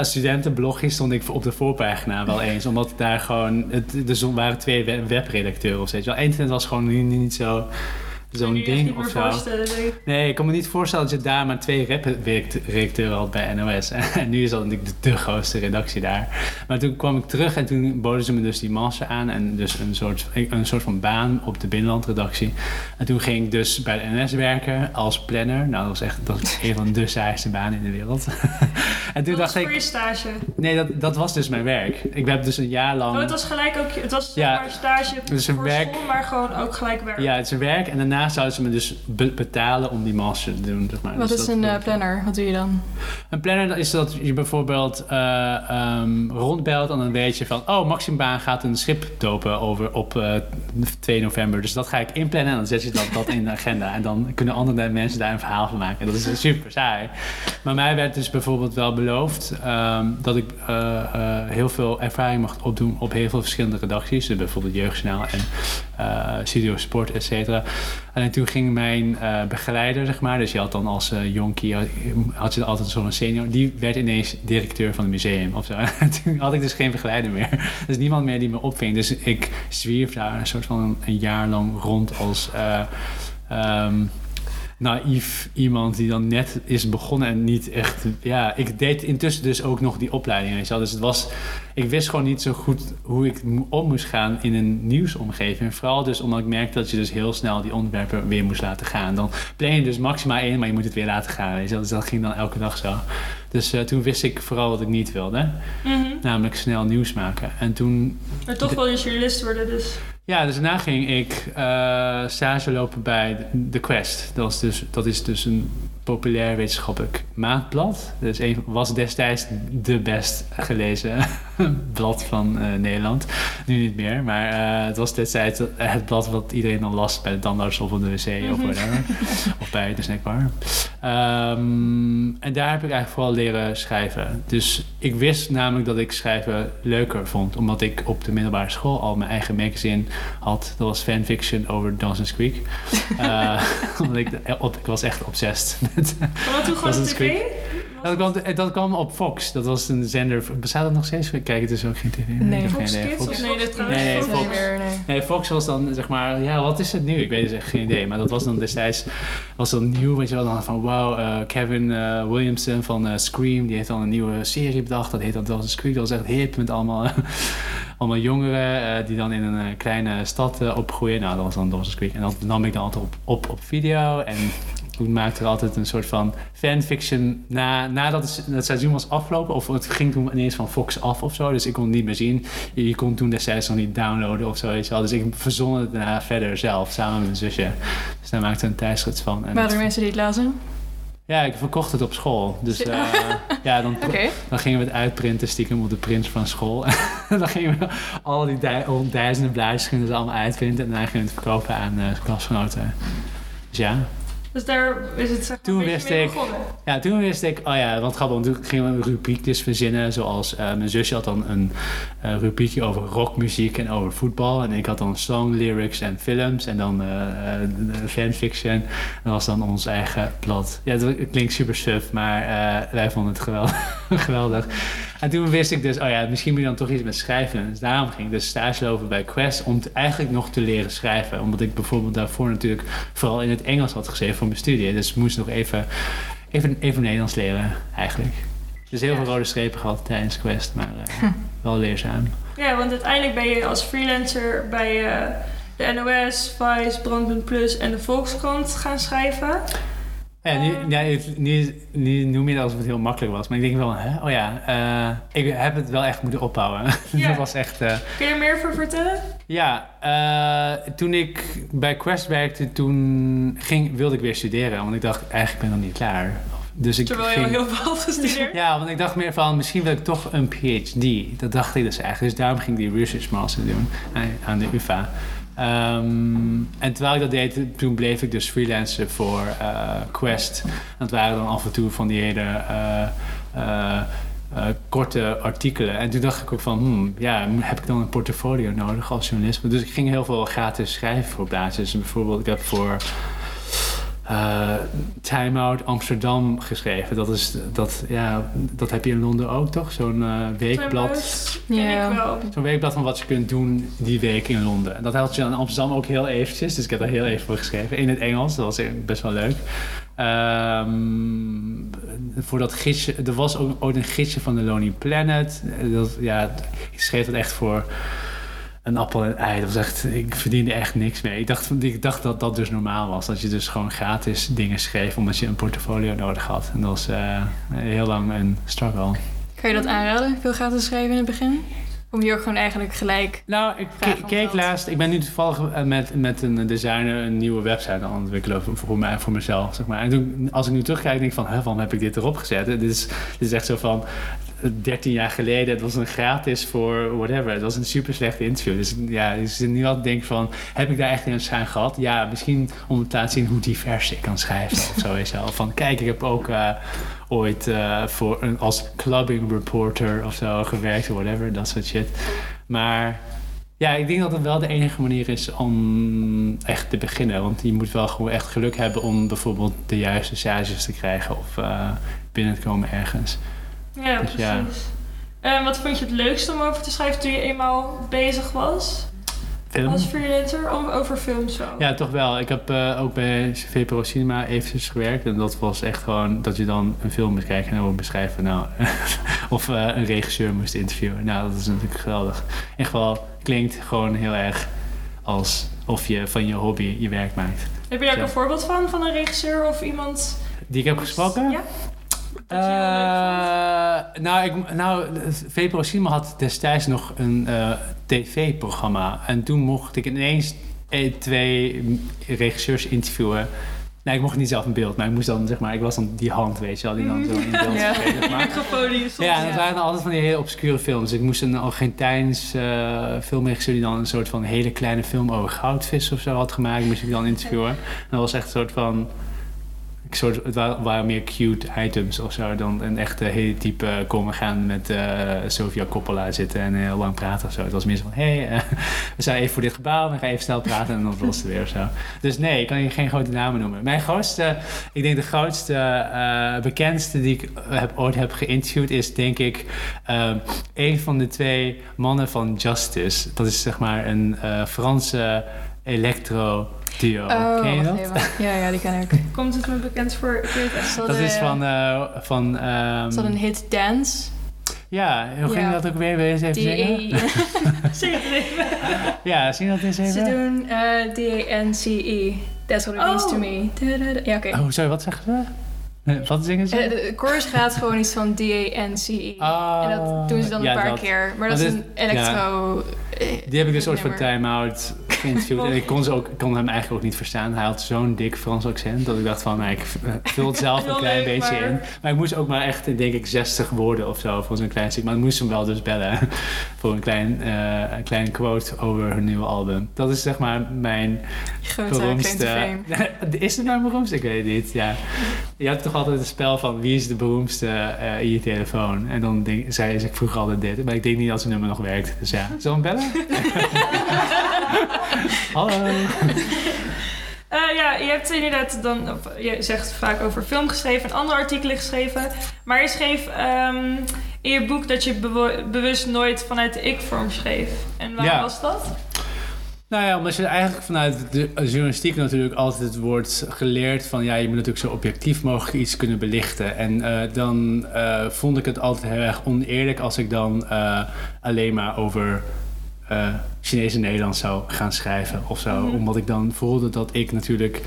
[SPEAKER 1] als studentenblogje stond ik op de voorpagina wel eens. Omdat daar gewoon... Het, er waren twee webredacteuren of zoiets. Wel, internet was gewoon niet, niet zo zo'n ding of zo.
[SPEAKER 2] nee.
[SPEAKER 1] Ik kan me niet voorstellen dat je daar maar twee rap-redacteuren had bij NOS. En nu is dat natuurlijk de, de grootste redactie daar. Maar toen kwam ik terug en toen boden ze me dus die master aan. En dus een soort, een soort van baan op de binnenlandredactie. En toen ging ik dus bij de NS werken als planner. Nou, dat was echt dat was een van de saaiste banen in de wereld. en toen
[SPEAKER 2] Dat was
[SPEAKER 1] dacht
[SPEAKER 2] voor
[SPEAKER 1] ik...
[SPEAKER 2] je stage.
[SPEAKER 1] Nee, dat, dat was dus mijn werk. Ik heb dus een jaar lang...
[SPEAKER 2] Oh, het was gelijk ook... Het was zeg
[SPEAKER 1] Ja,
[SPEAKER 2] maar stage
[SPEAKER 1] dus een
[SPEAKER 2] voor
[SPEAKER 1] werk-
[SPEAKER 2] school, maar gewoon ook gelijk werk.
[SPEAKER 1] Ja, het is een werk. En daarna zouden ze me dus be- betalen om die master te doen. Zeg maar.
[SPEAKER 3] Wat
[SPEAKER 1] Dus
[SPEAKER 3] is een eh, planner? Wat doe je dan?
[SPEAKER 1] Een planner is dat je bijvoorbeeld eh, ehm, rondbelt en dan weet je van... Oh, Maximbaan gaat een schip dopen over op eh, 2 november. Dus dat ga ik inplannen en dan zet je dat, dat in de agenda. En dan kunnen andere mensen daar een verhaal van maken. En dat is super saai. Maar mij werd dus bijvoorbeeld wel beloofd... ehm, dat ik heel veel ervaring mocht opdoen op heel veel verschillende redacties. Dus bijvoorbeeld Jeugdjournaal en Studio Sport, et cetera. En toen ging mijn eh, begeleider, zeg maar, dus je had dan als eh, jonkie, had, had je altijd zo'n senior, die werd ineens directeur van het museum of zo. En toen had ik dus geen begeleider meer. Dus niemand meer die me opving. Dus ik zwierf daar een soort van een jaar lang rond als eh, ehm, naïef iemand die dan net is begonnen en niet echt... Ja, ik deed intussen dus ook nog die opleiding, weet je. Dus het was... Ik wist gewoon niet zo goed hoe ik om moest gaan in een nieuwsomgeving. Vooral dus omdat ik merkte dat je dus heel snel die onderwerpen weer moest laten gaan. Dan plan je dus maximaal één, maar je moet het weer laten gaan, weet. Dus dat ging dan elke dag zo. Dus eh, toen wist ik vooral wat ik niet wilde.
[SPEAKER 2] Mhm.
[SPEAKER 1] Namelijk snel nieuws maken. En toen
[SPEAKER 2] Maar toch wil je journalist worden, dus...
[SPEAKER 1] ja, dus daarna ging ik eh, stage lopen bij The Quest. Dat, was dus, dat is dus een populair wetenschappelijk maandblad. Dus een, was destijds de best gelezen blad van eh, Nederland. Nu niet meer, maar eh, het was destijds het blad wat iedereen dan las bij de tandarts of op de wc of
[SPEAKER 2] Mhm.
[SPEAKER 1] whatever. of bij de snackbar. Ehm, en daar heb ik eigenlijk vooral leren schrijven. Dus ik wist namelijk dat ik schrijven leuker vond. Omdat ik op de middelbare school al mijn eigen magazine had. Dat was fanfiction over Dawson's Creek. Eh, omdat ik, ik was echt obsessed met...
[SPEAKER 2] Wat toen gewoon tv?
[SPEAKER 1] Creek. Dat kwam, dat kwam op Fox. Dat was een zender... Bestaat dat nog steeds? Ik kijk het dus ook geen tv meer.
[SPEAKER 3] Nee.
[SPEAKER 2] Fox
[SPEAKER 1] geen idee.
[SPEAKER 2] Kids?
[SPEAKER 1] Fox-
[SPEAKER 2] nee, dat trouwens
[SPEAKER 1] Nee,
[SPEAKER 2] Fox
[SPEAKER 1] Fox.
[SPEAKER 3] niet meer, nee.
[SPEAKER 1] Nee, Fox was dan zeg maar, ja, wat is het nu? Ik weet dus echt geen idee. Maar dat was dan destijds, was dan nieuw, weet je wel, dan van wow, eh, Kevin eh, Williamson van eh, Scream, die heeft dan een nieuwe serie bedacht. Dat heet dan Dawson's Creek. Dat was echt hip met allemaal, allemaal jongeren eh, die dan in een eh, kleine stad eh, opgroeien. Nou, dat was dan Dawson's Creek. En dat nam ik dan altijd op, op, op video. En toen maakte er altijd een soort van fanfiction na, nadat het, seizoen was afgelopen. Of het ging toen ineens van Fox af of zo. Dus ik kon het niet meer zien. Je, kon toen destijds nog niet downloaden of zo. Dus ik verzon het daarna verder zelf, samen met mijn zusje. Dus daar maakte een tijdschrift van. En
[SPEAKER 3] Waren er mensen die het lazen?
[SPEAKER 1] ja, ik verkocht het op school. Dus
[SPEAKER 3] Ja.
[SPEAKER 1] eh, ja, dan, dan gingen we het uitprinten stiekem op de print van school. dan gingen we al die duizenden blaadjes gingen ze allemaal uitprinten. En daarna gingen we het verkopen aan eh klasgenoten. Dus ja.
[SPEAKER 2] Dus daar is het zeg maar,
[SPEAKER 1] Toen wist ik-. Ja, toen wist ik, oh ja, wat grappig. want Toen gingen we een rubriekjes verzinnen. Zoals eh, mijn zusje had dan een eh, rubriekje over rockmuziek en over voetbal. En ik had dan song lyrics en films. En dan eh, fanfiction. Dat was dan ons eigen blad. Ja, het klinkt super suf, maar wij vonden het geweldig. geweldig. En toen wist ik dus, oh ja, misschien moet je dan toch iets met schrijven. Dus daarom ging ik dus stage lopen bij Quest om eigenlijk nog te leren schrijven. Omdat ik bijvoorbeeld daarvoor natuurlijk vooral in het Engels had geschreven voor mijn studie. Dus ik moest nog even, even, even Nederlands leren, eigenlijk. Dus heel
[SPEAKER 2] Ja.
[SPEAKER 1] veel rode strepen gehad tijdens Quest, maar eh, wel leerzaam.
[SPEAKER 2] Ja, want uiteindelijk ben je als freelancer bij eh, de NOS, Vice, Brandpunt Plus en de Volkskrant gaan schrijven.
[SPEAKER 1] Ja, nu, ja, het- nu, nu noem je dat alsof het heel makkelijk was. Maar ik denk wel, hè? oh ja, eh, ik heb het wel echt moeten opbouwen.
[SPEAKER 2] Ja.
[SPEAKER 1] dat was echt... eh,
[SPEAKER 2] Kun je er meer over vertellen?
[SPEAKER 1] Ja, eh, toen ik bij Quest werkte, toen ging, wilde ik weer studeren. Want ik dacht, eigenlijk ben ik nog niet klaar. Dus ik
[SPEAKER 2] Terwijl je
[SPEAKER 1] ging,
[SPEAKER 2] heel veel gestudeerd.
[SPEAKER 1] Ja, want ik dacht meer van, misschien wil ik toch een PhD. Dat dacht ik dus eigenlijk. Dus daarom ging ik die research master doen aan, aan de UvA. Ehm, en terwijl ik dat deed, toen bleef ik dus freelancer voor eh, Quest. Dat waren dan af en toe van die hele eh, eh, korte artikelen. En toen dacht ik ook van, hmm, ja, heb ik dan een portfolio nodig als journalist? Dus ik ging heel veel gratis schrijven voor blaadjes. Bijvoorbeeld, ik heb voor eh, Time Out Amsterdam geschreven. Dat, is, dat, ja, dat heb je in Londen ook toch? Zo'n eh, weekblad.
[SPEAKER 2] Ken
[SPEAKER 3] Ja.
[SPEAKER 2] ik wel.
[SPEAKER 1] Zo'n weekblad van wat je kunt doen die week in Londen. En dat had je in Amsterdam ook heel eventjes. Dus ik heb daar heel even voor geschreven. In het Engels. Dat was best wel leuk. Ehm, voor dat gidsje... Er was ook ooit een gidsje van de Lonely Planet. Dat, ja, ik schreef dat echt voor een appel en ei. Dat was echt... Ik verdiende echt niks mee. Ik dacht, ik dacht dat dat dus normaal was. Dat je dus gewoon gratis dingen schreef... omdat je een portfolio nodig had. En dat was eh, heel lang een struggle.
[SPEAKER 3] Kan je dat aanraden? Veel gratis schrijven in het begin? Om je ook gewoon eigenlijk gelijk...
[SPEAKER 1] Nou, ik keek laatst. Ik ben nu toevallig eh, met, met een designer een nieuwe website aan het ontwikkelen voor, voor, mij, voor mezelf. Zeg maar. En toen, als ik nu terugkijk, denk ik van, hè, waarom heb ik dit erop gezet? Dit is, dit is echt zo van. eh, 13 jaar geleden, het was een gratis voor whatever. Het was een super slechte interview. Dus ja, ik zit nu altijd te denken van, heb ik daar echt een aan gehad? Ja, misschien om te laten zien hoe divers ik kan schrijven of zo. Wel. Van, kijk, ik heb ook eh, ooit eh, voor een, als clubbing reporter of zo gewerkt, of whatever, dat soort shit. Maar ja, ik denk dat het wel de enige manier is om echt te beginnen. Want je moet wel gewoon echt geluk hebben om bijvoorbeeld de juiste stages te krijgen of eh, binnen te komen ergens.
[SPEAKER 2] Ja,
[SPEAKER 1] Dus
[SPEAKER 2] precies.
[SPEAKER 1] ja.
[SPEAKER 2] En wat vond je het leukste om over te schrijven toen je eenmaal bezig was?
[SPEAKER 1] Film?
[SPEAKER 2] Als freelancer? Om, over films zo?
[SPEAKER 1] Ja, toch wel. Ik heb eh, ook bij VPRO Cinema eventjes gewerkt. En dat was echt gewoon dat je dan een film moest kijken en dan beschrijven. Nou, of eh, een regisseur moest interviewen. Nou, dat is natuurlijk geweldig. In geval klinkt gewoon heel erg als of je van je hobby je werk maakt.
[SPEAKER 2] Heb je daar ook een voorbeeld van? Van een regisseur of iemand?
[SPEAKER 1] Die ik heb gesproken?
[SPEAKER 2] Ja. Dat je
[SPEAKER 1] Eh, nou, ik, nou, VPRO Cinema had destijds nog een eh, tv-programma. En toen mocht ik ineens eh, twee regisseurs interviewen. Nee, ik mocht niet zelf in beeld, maar ik moest dan, zeg maar, ik was dan die hand, weet je wel, die dan zo in beeld
[SPEAKER 3] Ja.
[SPEAKER 1] zeg maar. Ja, en dat waren dan altijd van die hele obscure films. Ik moest een Argentijns eh filmregisseur die dan een soort van hele kleine film over goudvis of zo had gemaakt, moest ik dan interviewen. En dat was echt een soort van. Soort, het waren, meer cute items of zo dan een echte hele type eh, komen gaan met eh, Sofia Coppola zitten en heel lang praten of zo. Het was meer zo van, hé, hey, eh, we zijn even voor dit gebouw, we gaan even snel praten en dan was het weer of zo. Dus nee, ik kan je geen grote namen noemen. Mijn grootste, ik denk de grootste, eh, bekendste die ik heb, ooit heb geïnterviewd is denk ik eh, een van de twee mannen van Justice. Dat is zeg maar een eh, Franse electro duo.
[SPEAKER 3] Oh,
[SPEAKER 1] Ken je
[SPEAKER 3] wacht
[SPEAKER 1] dat?
[SPEAKER 3] even. Ja, ja, die ken ik.
[SPEAKER 2] Komt het me bekend voor?
[SPEAKER 1] Dat is
[SPEAKER 3] hadden-
[SPEAKER 1] van... eh, van ehm,
[SPEAKER 3] Ze hadden een hit Dance.
[SPEAKER 1] ja, hoe ging
[SPEAKER 3] Ja.
[SPEAKER 1] dat ook weer? Wil je eens even?
[SPEAKER 2] Zeg het even.
[SPEAKER 1] Ja, zie dat eens even?
[SPEAKER 3] Ze doen eh, D-A-N-C-E. That's what it means to
[SPEAKER 2] Oh.
[SPEAKER 3] me. Ja, oké.
[SPEAKER 1] Oh, sorry, wat zeggen ze? Wat zingen ze?
[SPEAKER 3] Eh, de chorus gaat gewoon iets van D-A-N-C-E.
[SPEAKER 1] Oh,
[SPEAKER 3] en dat doen ze dan
[SPEAKER 1] ja,
[SPEAKER 3] een paar
[SPEAKER 1] dat.
[SPEAKER 3] keer. Maar dat is een electro... eh,
[SPEAKER 1] Die heb ik dus ooit voor
[SPEAKER 3] nummer.
[SPEAKER 1] Time Out geïnterviewd. en ik kon, ze ook, kon hem eigenlijk ook niet verstaan. Hij had zo'n dik Frans accent dat ik dacht van, nou, ik eh, vul het zelf een klein
[SPEAKER 2] leuk,
[SPEAKER 1] beetje
[SPEAKER 2] maar-
[SPEAKER 1] in. Maar ik moest ook maar echt, denk ik, 60 woorden of zo voor zo'n klein stuk. Maar ik moest hem wel dus bellen voor een klein, een klein quote over hun nieuwe album. Dat is zeg maar mijn beroemdste... is het mijn beroemdste? Ik weet het niet, ja. Je had toch altijd het spel van wie is de beroemdste eh, in je telefoon. En dan denk, zei ze, ik vroeg altijd dit. Maar ik denk niet dat zijn nummer nog werkt. Dus ja, zullen we bellen? Hallo.
[SPEAKER 2] Eh, ja, je hebt inderdaad dan, je zegt vaak over film geschreven en andere artikelen geschreven. Maar je schreef ehm, in je boek dat je bewust nooit vanuit de ik-vorm schreef. En waarom
[SPEAKER 1] Ja.
[SPEAKER 2] was dat?
[SPEAKER 1] Nou ja, omdat je eigenlijk vanuit de journalistiek natuurlijk altijd wordt geleerd van ja, je moet natuurlijk zo objectief mogelijk iets kunnen belichten. En eh, dan eh, vond ik het altijd heel erg oneerlijk als ik dan eh, alleen maar over Chinees en Nederlands zou gaan schrijven of zo.
[SPEAKER 2] Mhm.
[SPEAKER 1] Omdat ik dan voelde dat ik natuurlijk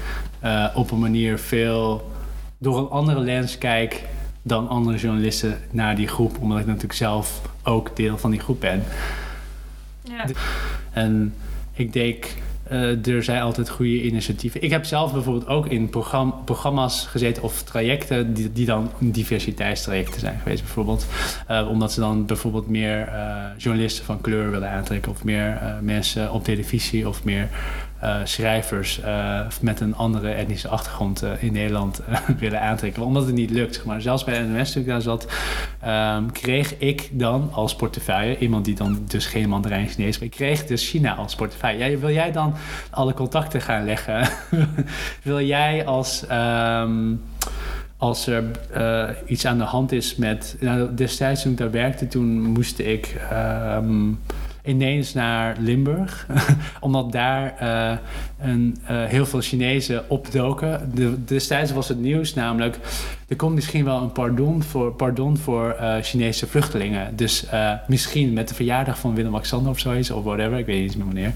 [SPEAKER 1] op een manier veel door een andere lens kijk dan andere journalisten naar die groep. Omdat ik natuurlijk zelf ook deel van die groep ben.
[SPEAKER 2] Ja.
[SPEAKER 1] En ik denk, eh, er zijn altijd goede initiatieven. Ik heb zelf bijvoorbeeld ook in program- programma's gezeten of trajecten die, die dan diversiteitstrajecten zijn geweest bijvoorbeeld. Eh, omdat ze dan bijvoorbeeld meer eh, journalisten van kleur willen aantrekken of meer mensen op televisie of meer eh, schrijvers eh, met een andere etnische achtergrond eh, in Nederland willen aantrekken. Omdat het niet lukt, maar. Zelfs bij NOS toen ik daar zat, ehm, kreeg ik dan als portefeuille, iemand die dan dus geen Mandarijn Chinees spreekt, kreeg dus China als portefeuille. Wil jij dan alle contacten gaan leggen? wil jij als... ehm, als er iets aan de hand is met. Nou, destijds toen ik daar werkte, toen moest ik ehm, ineens naar Limburg. omdat daar eh, een, eh, heel veel Chinezen opdoken. De, destijds was het nieuws namelijk. Er komt misschien wel een pardon voor, pardon voor eh, Chinese vluchtelingen. Dus eh, misschien met de verjaardag van Willem-Alexander of zoiets, of whatever, ik weet niet meer wanneer.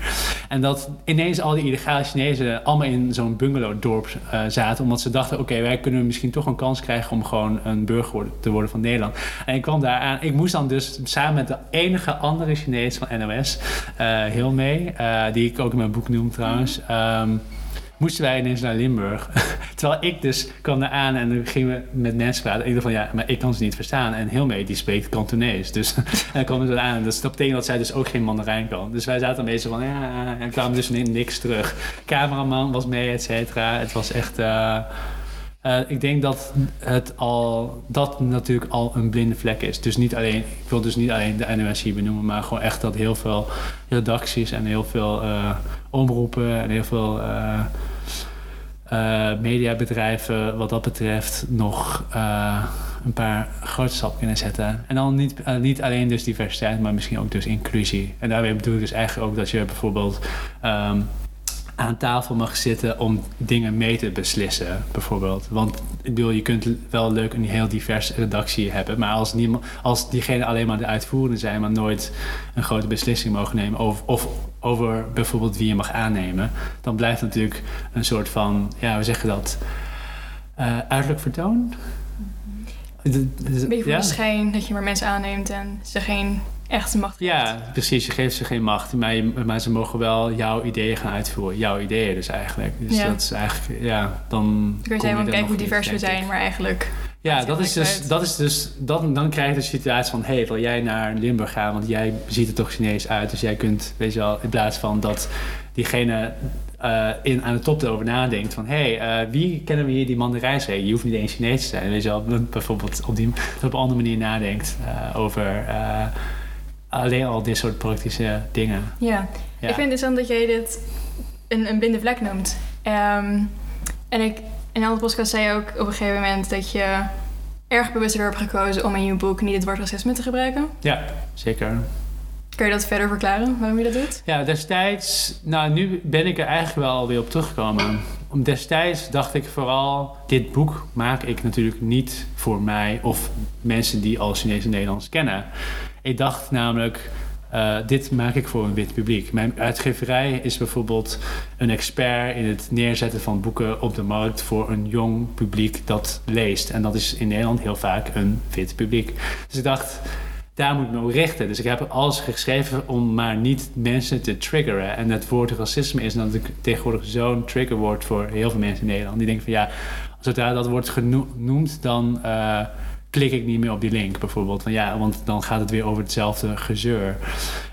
[SPEAKER 1] En dat ineens al die illegale Chinezen allemaal in zo'n bungalowdorp eh zaten, omdat ze dachten: oké, wij kunnen misschien toch een kans krijgen om gewoon een burger te worden van Nederland. En ik kwam daar aan, ik moest dan dus samen met de enige andere Chinees van NOS, heel mee, die ik ook in mijn boek noem trouwens. ehm, moesten wij ineens naar Limburg. Terwijl ik dus kwam daar aan en dan gingen we met mensen praten. En ik dacht van ja, maar ik kan ze niet verstaan. En heel mee, die spreekt Kantonees. Dus en kwam er aan. Dus dat betekent dat zij dus ook geen Mandarijn kan. Dus wij zaten beetje van ja, en kwamen dus ni- niks terug. Cameraman was mee, et cetera. Het was echt... eh, eh, ik denk dat het al, dat natuurlijk al een blinde vlek is. Dus niet alleen, ik wil dus niet alleen de NOS hier benoemen, maar gewoon echt dat heel veel redacties en heel veel eh, omroepen en heel veel eh, eh, mediabedrijven wat dat betreft nog eh, een paar grote stappen kunnen zetten. En dan niet, niet alleen dus diversiteit, maar misschien ook dus inclusie. En daarmee bedoel ik dus eigenlijk ook dat je bijvoorbeeld ehm, aan tafel mag zitten om dingen mee te beslissen, bijvoorbeeld. Want ik bedoel, je kunt wel leuk een heel diverse redactie hebben, maar als, niemand, als diegenen alleen maar de uitvoerende zijn, maar nooit een grote beslissing mogen nemen over, of over bijvoorbeeld wie je mag aannemen, dan blijft natuurlijk een soort van, ja, hoe zeg je dat, Eh uiterlijk vertoon? De-
[SPEAKER 3] Een beetje voor
[SPEAKER 1] ja?
[SPEAKER 3] de schijn dat je maar mensen aanneemt en ze geen echte macht.
[SPEAKER 1] Ja, precies. Je geeft ze geen macht, maar, je- maar ze mogen wel jouw ideeën gaan uitvoeren. Jouw ideeën dus eigenlijk. Dus
[SPEAKER 3] Ja.
[SPEAKER 1] dat is eigenlijk, ja, dan...
[SPEAKER 3] Dan kun je
[SPEAKER 1] kom
[SPEAKER 3] zeggen,
[SPEAKER 1] er
[SPEAKER 3] van, kijk
[SPEAKER 1] nog
[SPEAKER 3] hoe divers we zijn,
[SPEAKER 1] ik.
[SPEAKER 3] maar eigenlijk...
[SPEAKER 1] Ja,
[SPEAKER 3] maakt
[SPEAKER 1] dat is dus,
[SPEAKER 3] uit.
[SPEAKER 1] dat is dus dan, dan krijg je de situatie van... hé, hey, wil jij naar Limburg gaan? Want jij ziet er toch Chinees uit. Dus jij kunt, weet je wel, in plaats van dat diegene eh, in, aan de top erover nadenkt... van hé, hey, eh, wie kennen we hier die Mandarijn? Je hoeft niet eens Chinees te zijn. Weet je wel, bijvoorbeeld op, die, op een andere manier nadenkt eh, over... alleen al dit soort praktische dingen.
[SPEAKER 3] Ja.
[SPEAKER 1] Ja.
[SPEAKER 3] Ik vind het interessant dat jij dit een, een blinde vlek noemt. Ehm, en ik, in een andere podcast zei je ook op een gegeven moment dat je erg bewust ervoor hebt gekozen om in je boek niet het woord racisme te gebruiken.
[SPEAKER 1] Ja, zeker.
[SPEAKER 3] Kun je dat verder verklaren, waarom je dat doet?
[SPEAKER 1] Ja, destijds, nou nu ben ik er eigenlijk wel weer op teruggekomen. Om destijds dacht ik vooral, dit boek maak ik natuurlijk niet voor mij of mensen die al Chinees en Nederlands kennen. Ik dacht namelijk, eh, dit maak ik voor een wit publiek. Mijn uitgeverij is bijvoorbeeld een expert in het neerzetten van boeken op de markt voor een jong publiek dat leest. En dat is in Nederland heel vaak een wit publiek. Dus ik dacht, daar moet ik me op richten. Dus ik heb alles geschreven om maar niet mensen te triggeren. En het woord racisme is natuurlijk tegenwoordig zo'n triggerwoord voor heel veel mensen in Nederland. Die denken van ja, zodra dat wordt genoemd, dan eh, klik ik niet meer op die link bijvoorbeeld. Van ja, want dan gaat het weer over hetzelfde gezeur.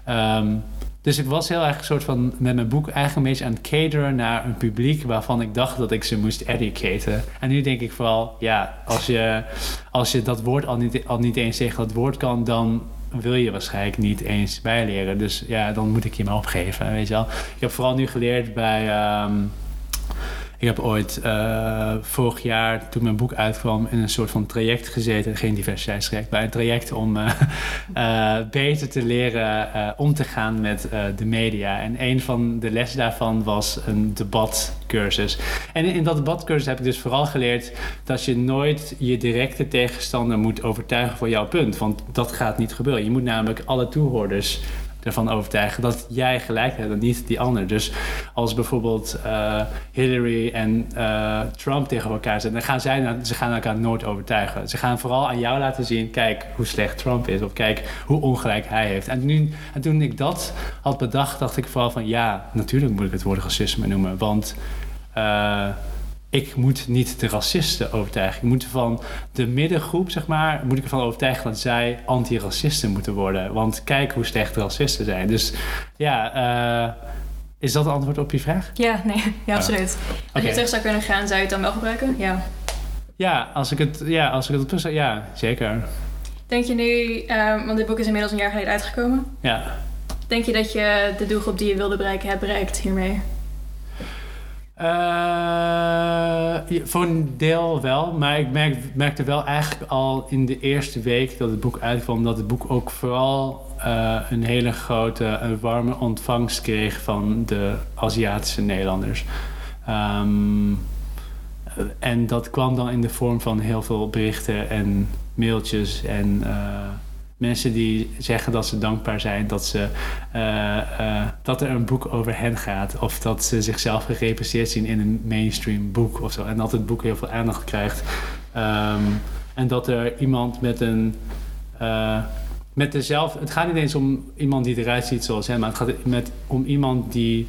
[SPEAKER 1] Ehm, dus ik was heel erg een soort van met mijn boek eigenlijk een beetje aan het cateren naar een publiek waarvan ik dacht dat ik ze moest educaten. En nu denk ik vooral, ja, als je, als je dat woord al niet, al niet eens tegen dat woord kan, dan wil je waarschijnlijk niet eens bijleren. Dus ja, dan moet ik je maar opgeven, weet je wel. Ik heb vooral nu geleerd bij... ehm, ik heb ooit eh, vorig jaar, toen mijn boek uitkwam, in een soort van traject gezeten. Geen diversiteitstraject, maar een traject om eh, eh, beter te leren om te gaan met de media. En een van de lessen daarvan was een debatcursus. En in, in dat debatcursus heb ik dus vooral geleerd dat je nooit je directe tegenstander moet overtuigen voor jouw punt. Want dat gaat niet gebeuren. Je moet namelijk alle toehoorders ervan overtuigen dat jij gelijk hebt en niet die ander. Dus als bijvoorbeeld eh, Hillary en eh, Trump tegen elkaar zijn, dan gaan zij ze gaan elkaar nooit overtuigen. Ze gaan vooral aan jou laten zien, kijk hoe slecht Trump is of kijk hoe ongelijk hij heeft. En, nu, en toen ik dat had bedacht, dacht ik vooral van ja, natuurlijk moet ik het woord racisme noemen, want eh, ik moet niet de racisten overtuigen. Ik moet van de middengroep, zeg maar, moet ik ervan overtuigen dat zij antiracisten moeten worden. Want kijk hoe slecht racisten zijn. Dus ja, eh, Is dat het antwoord op je vraag?
[SPEAKER 3] Ja, nee, ja, absoluut. Als je terug zou kunnen gaan, zou je het dan wel gebruiken? Ja.
[SPEAKER 1] Ja, als ik het, ja, als ik het op terug zou... Ja, zeker.
[SPEAKER 3] Denk je nu, ehm, want dit boek is inmiddels een jaar geleden uitgekomen.
[SPEAKER 1] Ja.
[SPEAKER 3] Denk je dat je de doelgroep die je wilde bereiken hebt bereikt hiermee?
[SPEAKER 1] Eh, voor een deel wel, maar ik merk, merkte wel eigenlijk al in de eerste week dat het boek uitkwam, dat het boek ook vooral eh, een hele grote, een warme ontvangst kreeg van de Aziatische Nederlanders. Ehm, en dat kwam dan in de vorm van heel veel berichten en mailtjes en eh, mensen die zeggen dat ze dankbaar zijn dat, ze, eh, eh, dat er een boek over hen gaat. Of dat ze zichzelf gerepresenteerd zien in een mainstream boek of zo. En dat het boek heel veel aandacht krijgt. Ehm, en dat er iemand met een. eh, met dezelfde. Het gaat niet eens om iemand die eruit ziet zoals hen, maar het gaat met, om iemand die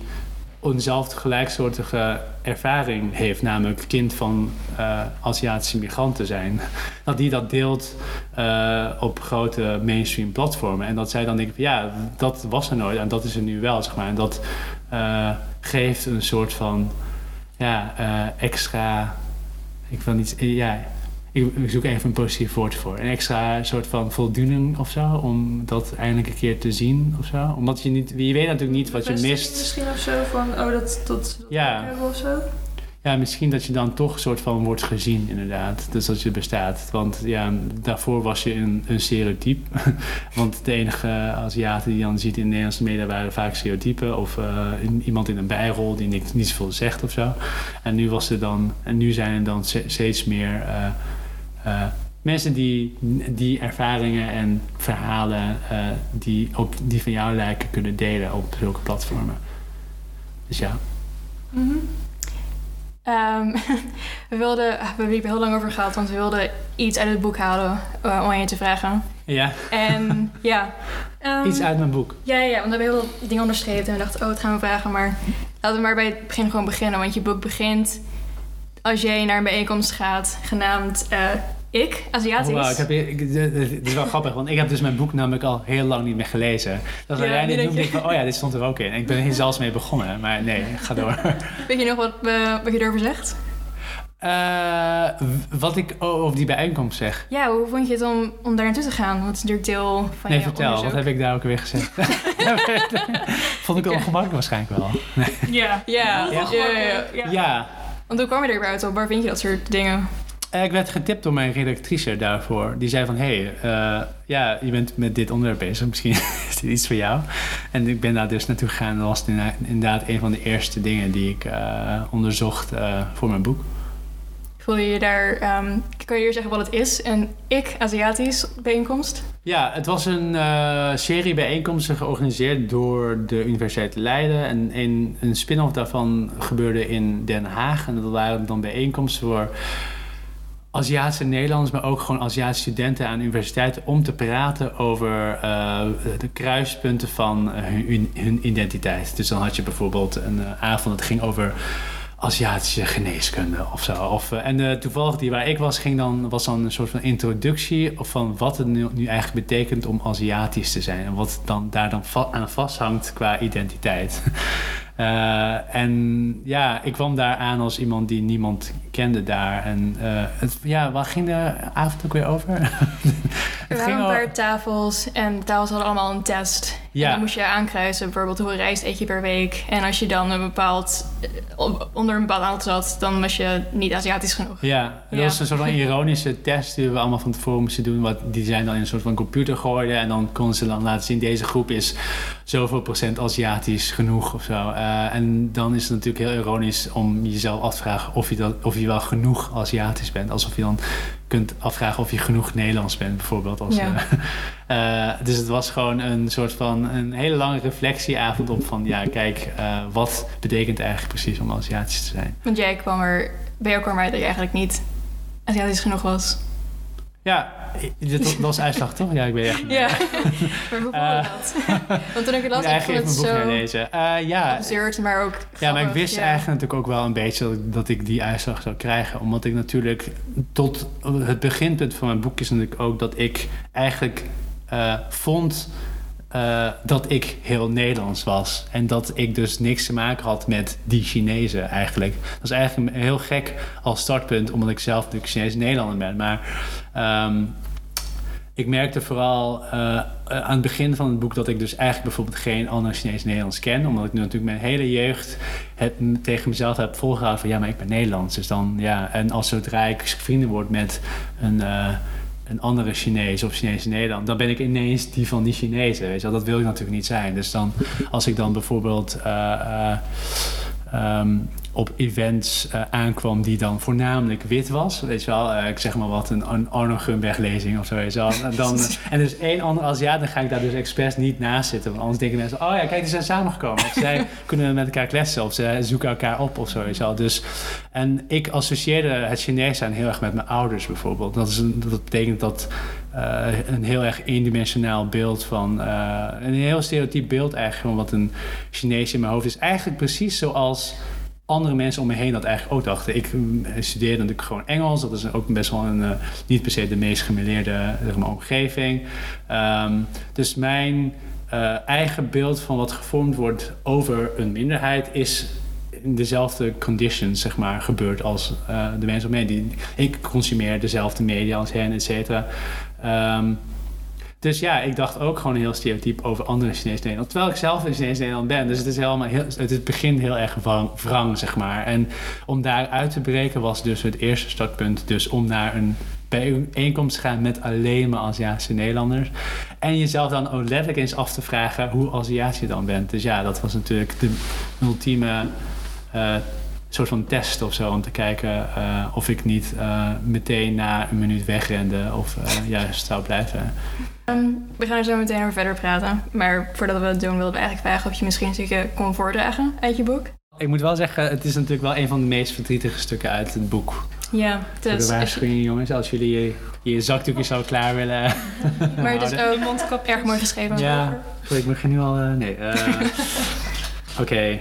[SPEAKER 1] eenzelfde gelijksoortige ervaring heeft, namelijk kind van eh, Aziatische migranten zijn. Dat die dat deelt eh, op grote mainstream platformen. En dat zij dan denken ja, dat was er nooit en dat is er nu wel, zeg maar. En dat eh, geeft een soort van ja, extra. Ik wil niet. Ja, ik ik zoek even een positief woord voor. Een extra soort van voldoening of zo. Om dat eindelijk een keer te zien of zo. Omdat je niet. Je weet natuurlijk niet wat je mist.
[SPEAKER 2] Misschien of zo van, oh, dat, dat, dat
[SPEAKER 1] Ja.
[SPEAKER 2] of zo.
[SPEAKER 1] Ja, misschien dat je dan toch een soort van wordt gezien, inderdaad. Dus dat je bestaat. Want ja, daarvoor was je een, een stereotype. Want de enige Aziaten die je dan ziet in de Nederlandse media waren vaak stereotypen. Of eh, iemand in een bijrol die niks, niet zoveel zegt of zo. En nu, was er dan, en nu zijn er dan steeds meer eh, eh, mensen die die ervaringen en verhalen eh, die, op, die van jou lijken kunnen delen op zulke platformen. Dus ja.
[SPEAKER 3] Mhm. Ehm, we wilden, we hebben er heel lang over gehad, want we wilden iets uit het boek halen eh, om aan je te vragen.
[SPEAKER 1] Ja,
[SPEAKER 3] En ja. ehm,
[SPEAKER 1] iets uit mijn boek.
[SPEAKER 3] Ja, ja, want we hebben heel veel dingen onderstreept en we dachten, oh, wat gaan we vragen? Maar laten we maar bij het begin gewoon beginnen, want je boek begint als jij naar een bijeenkomst gaat, genaamd Ik, Aziatisch.
[SPEAKER 1] Oh, ik heb, ik, het is wel grappig, want ik heb dus mijn boek namelijk al heel lang niet meer gelezen. Dat
[SPEAKER 3] Ja,
[SPEAKER 1] jij dit noemde, ik van, oh ja, dit stond er ook in. Ik ben hier zelfs mee begonnen, maar nee, ga door.
[SPEAKER 3] Weet je nog wat, we- wat je erover zegt?
[SPEAKER 1] Eh, wat ik over die bijeenkomst zeg.
[SPEAKER 3] Ja, hoe vond je het om, om daar naartoe te gaan? Want het is natuurlijk deel van
[SPEAKER 1] Nee,
[SPEAKER 3] je
[SPEAKER 1] vertel, wat heb ik daar ook weer gezegd? Vond ik wel ongemakkelijk waarschijnlijk wel.
[SPEAKER 2] Ja.
[SPEAKER 3] Ja,
[SPEAKER 1] Ja?
[SPEAKER 3] ja, ja, ja.
[SPEAKER 1] Ja,
[SPEAKER 3] Want hoe kwam je erbij uit op? Waar vind je dat soort dingen?
[SPEAKER 1] Eh, Ik werd getipt door mijn redactrice daarvoor. Die zei van, hé, hey, eh, ja, je bent met dit onderwerp bezig. Misschien is dit iets voor jou. En ik ben daar dus naartoe gegaan. En dat was inderdaad- een van de eerste dingen die ik eh, onderzocht voor mijn boek.
[SPEAKER 3] Voel je je daar... ehm, kan je hier zeggen wat het is? Een ik-Aziatisch bijeenkomst?
[SPEAKER 1] Ja, het was een serie bijeenkomsten georganiseerd door de Universiteit Leiden. En een, een spin-off daarvan gebeurde in Den Haag. En dat waren dan bijeenkomsten voor Aziatische Nederlanders, maar ook gewoon Aziatische studenten aan universiteiten om te praten over eh, de kruispunten van eh, hun, hun identiteit. Dus dan had je bijvoorbeeld een eh, avond dat ging over Aziatische geneeskunde of zo. Of, en toevallig die waar ik was, ging dan, was dan een soort van introductie van wat het nu, nu eigenlijk betekent om Aziatisch te zijn. En wat dan, daar dan va- aan vasthangt qua identiteit. Eh, en ja, ik kwam daar aan als iemand die niemand kende daar. En eh, het, ja, waar ging de avond ook weer over?
[SPEAKER 3] Er waren een paar tafels en de tafels hadden allemaal een test. En
[SPEAKER 1] Ja.
[SPEAKER 3] dan moest je aankruisen bijvoorbeeld hoeveel rijst eet je per week. En als je dan een bepaald, eh, onder een bepaald aantal zat, dan was je niet Aziatisch genoeg.
[SPEAKER 1] Ja, dat
[SPEAKER 3] Ja.
[SPEAKER 1] was een soort van ironische test die we allemaal van tevoren moesten doen. Wat, die zijn dan in een soort van computer gooiden. En dan konden ze dan laten zien, deze groep is zoveel procent Aziatisch genoeg of zo. Eh, en dan is het natuurlijk heel ironisch om jezelf af te vragen of je, dat, of je wel genoeg Aziatisch bent. Alsof je dan kunt afvragen of je genoeg Nederlands bent, bijvoorbeeld. Als,
[SPEAKER 3] Ja.
[SPEAKER 1] eh, eh, dus het was gewoon een soort van een hele lange reflectieavond op van... ja, kijk, eh, wat betekent eigenlijk precies om Aziatisch te zijn?
[SPEAKER 3] Want jij kwam er, bij jou kwam er uit dat je eigenlijk niet Aziatisch genoeg was.
[SPEAKER 1] Ja, dit was- uitslag toch? Ja, ik ben echt...
[SPEAKER 3] Ja, maar hoe
[SPEAKER 1] Eh,
[SPEAKER 3] dat? Want toen ik het las, ik vond het zo
[SPEAKER 1] herlezen. Eh, ja,
[SPEAKER 3] absurd, maar ook
[SPEAKER 1] ja, maar ik wist
[SPEAKER 3] ja.
[SPEAKER 1] eigenlijk natuurlijk ook wel een beetje dat, dat ik die uitslag zou krijgen. Omdat ik natuurlijk tot het beginpunt van mijn boek is natuurlijk ook dat ik eigenlijk eh, vond eh, dat ik heel Nederlands was. En dat ik dus niks te maken had met die Chinezen eigenlijk. Dat is eigenlijk heel gek als startpunt, omdat ik zelf natuurlijk Chinese Nederlander ben. Maar ehm, ik merkte vooral uh, aan het begin van het boek dat ik dus eigenlijk bijvoorbeeld geen ander Chinees Nederlands ken. Omdat ik nu natuurlijk mijn hele jeugd het, tegen mezelf heb volgehouden van ja, maar ik ben Nederlands. Dus dan ja, en als zodra ik vrienden word met een. Een andere Chinees of Chinese Nederland, dan ben ik ineens die van die Chinezen. Weet je wel? Dat wil ik natuurlijk niet zijn. Dus dan, als ik dan bijvoorbeeld uh, um, op events uh, aankwam die dan voornamelijk wit was. Weet je wel, uh, ik zeg maar wat, een, een Arno Gunberg lezing of zo. Weet je wel. En, dan, en dus één ander Aziat, dan ga ik daar dus expres niet naast zitten. Want anders denken mensen, oh ja, kijk, die zijn samengekomen. Of zij kunnen met elkaar kletsen of ze zoeken elkaar op of zo. Weet je wel. Dus, en ik associeerde het Chinees zijn heel erg met mijn ouders bijvoorbeeld. Dat, is een, dat betekent dat uh, een heel erg eendimensionaal beeld van... Een heel stereotyp beeld eigenlijk van wat een Chinees in mijn hoofd is. Eigenlijk precies zoals andere mensen om me heen dat eigenlijk ook dachten. Ik studeerde natuurlijk gewoon Engels. Dat is ook best wel een, uh, niet per se de meest gemeleerde maar, omgeving. Um, dus mijn uh, eigen beeld van wat gevormd wordt over een minderheid is in dezelfde conditions, zeg maar, gebeurd als de mensen om me heen. Ik consumeer dezelfde media als hen, et cetera. Um, dus ja, ik dacht ook gewoon heel stereotyp over andere Chinese Nederland. Terwijl ik zelf een Chinese Nederland ben. Dus het is helemaal heel, het begint heel erg wrang, zeg maar. En om daar uit te breken was dus het eerste startpunt. Dus om naar een bijeenkomst te gaan met alleen maar Aziatische Nederlanders. En jezelf dan ook letterlijk eens af te vragen hoe Aziatisch je dan bent. Dus ja, dat was natuurlijk de ultieme uh, soort van test of zo. Om te kijken uh, of ik niet uh, meteen na een minuut wegrende of juist zou blijven.
[SPEAKER 3] Um, we gaan er zo meteen over verder praten. Maar voordat we het doen, wilden we eigenlijk vragen of je misschien een stukje kon voordragen uit je boek.
[SPEAKER 1] Ik moet wel zeggen, het is natuurlijk wel een van de meest verdrietige stukken uit het boek.
[SPEAKER 3] Ja.
[SPEAKER 1] Voor de waarschuwing, jongens, als jullie je, je zakdoekje zo klaar willen.
[SPEAKER 3] maar het is ook mondkap erg mooi geschreven.
[SPEAKER 1] Ja, sorry, ik begin nu al. Uh, nee. Uh, Oké. Okay.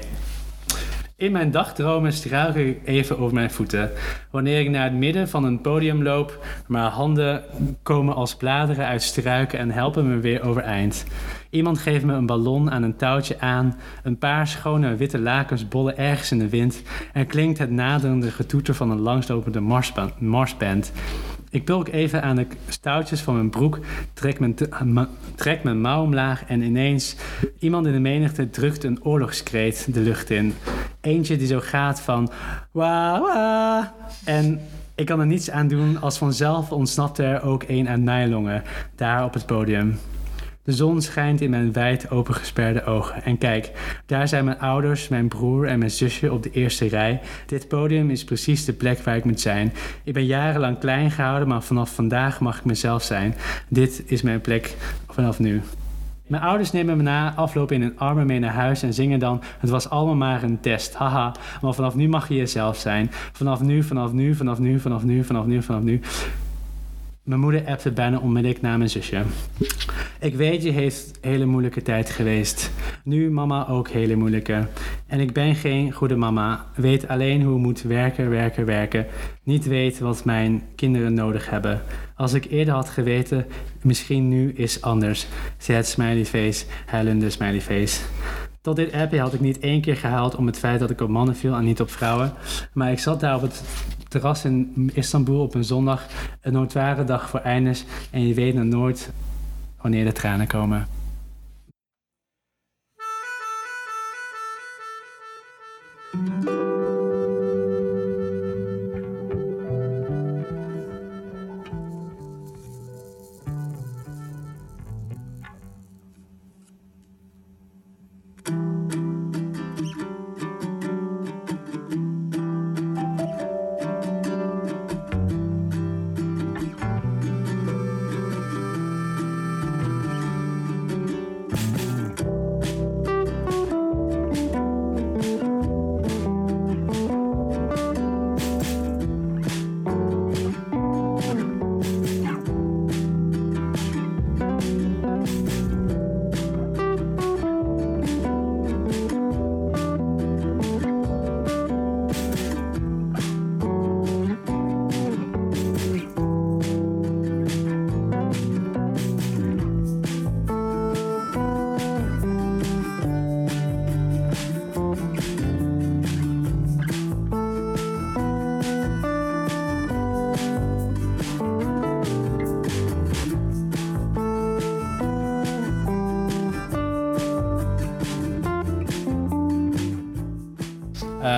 [SPEAKER 1] In mijn dagdromen struikel ik even over mijn voeten. Wanneer ik naar het midden van een podium loop, mijn handen komen als bladeren uit struiken en helpen me weer overeind. Iemand geeft me een ballon aan een touwtje aan, een paar schone witte lakens bollen ergens in de wind en klinkt het naderende getoeter van een langslopende marsband. Ik pulk even aan de touwtjes van mijn broek, trek mijn, trek mijn mouw omlaag en ineens iemand in de menigte drukt een oorlogskreet de lucht in. Eentje die zo gaat van wa wa. En ik kan er niets aan doen als vanzelf ontsnapt er ook een uit mijn longen, daar op het podium. De zon schijnt in mijn wijd opengesperde ogen. En kijk, daar zijn mijn ouders, mijn broer en mijn zusje op de eerste rij. Dit podium is precies de plek waar ik moet zijn. Ik ben jarenlang klein gehouden, maar vanaf vandaag mag ik mezelf zijn. Dit is mijn plek vanaf nu. Mijn ouders nemen me na afloop in hun armen mee naar huis en zingen dan: Het was allemaal maar een test. Haha, maar vanaf nu mag je jezelf zijn. Vanaf nu, vanaf nu, vanaf nu, vanaf nu, vanaf nu, vanaf nu. Mijn moeder appte bijna onmiddellijk naar mijn zusje. Ik weet, je heeft hele moeilijke tijd geweest. Nu mama ook hele moeilijke. En ik ben geen goede mama. Weet alleen hoe moet werken, werken, werken. Niet weet wat mijn kinderen nodig hebben. Als ik eerder had geweten, misschien nu is anders. Zei het smiley face, huilende smiley face. Tot dit appje had ik niet één keer gehaald om het feit dat ik op mannen viel en niet op vrouwen. Maar ik zat daar op het terras in Istanbul op een zondag een noodware dag voor Eines en je weet nog nooit wanneer de tranen komen.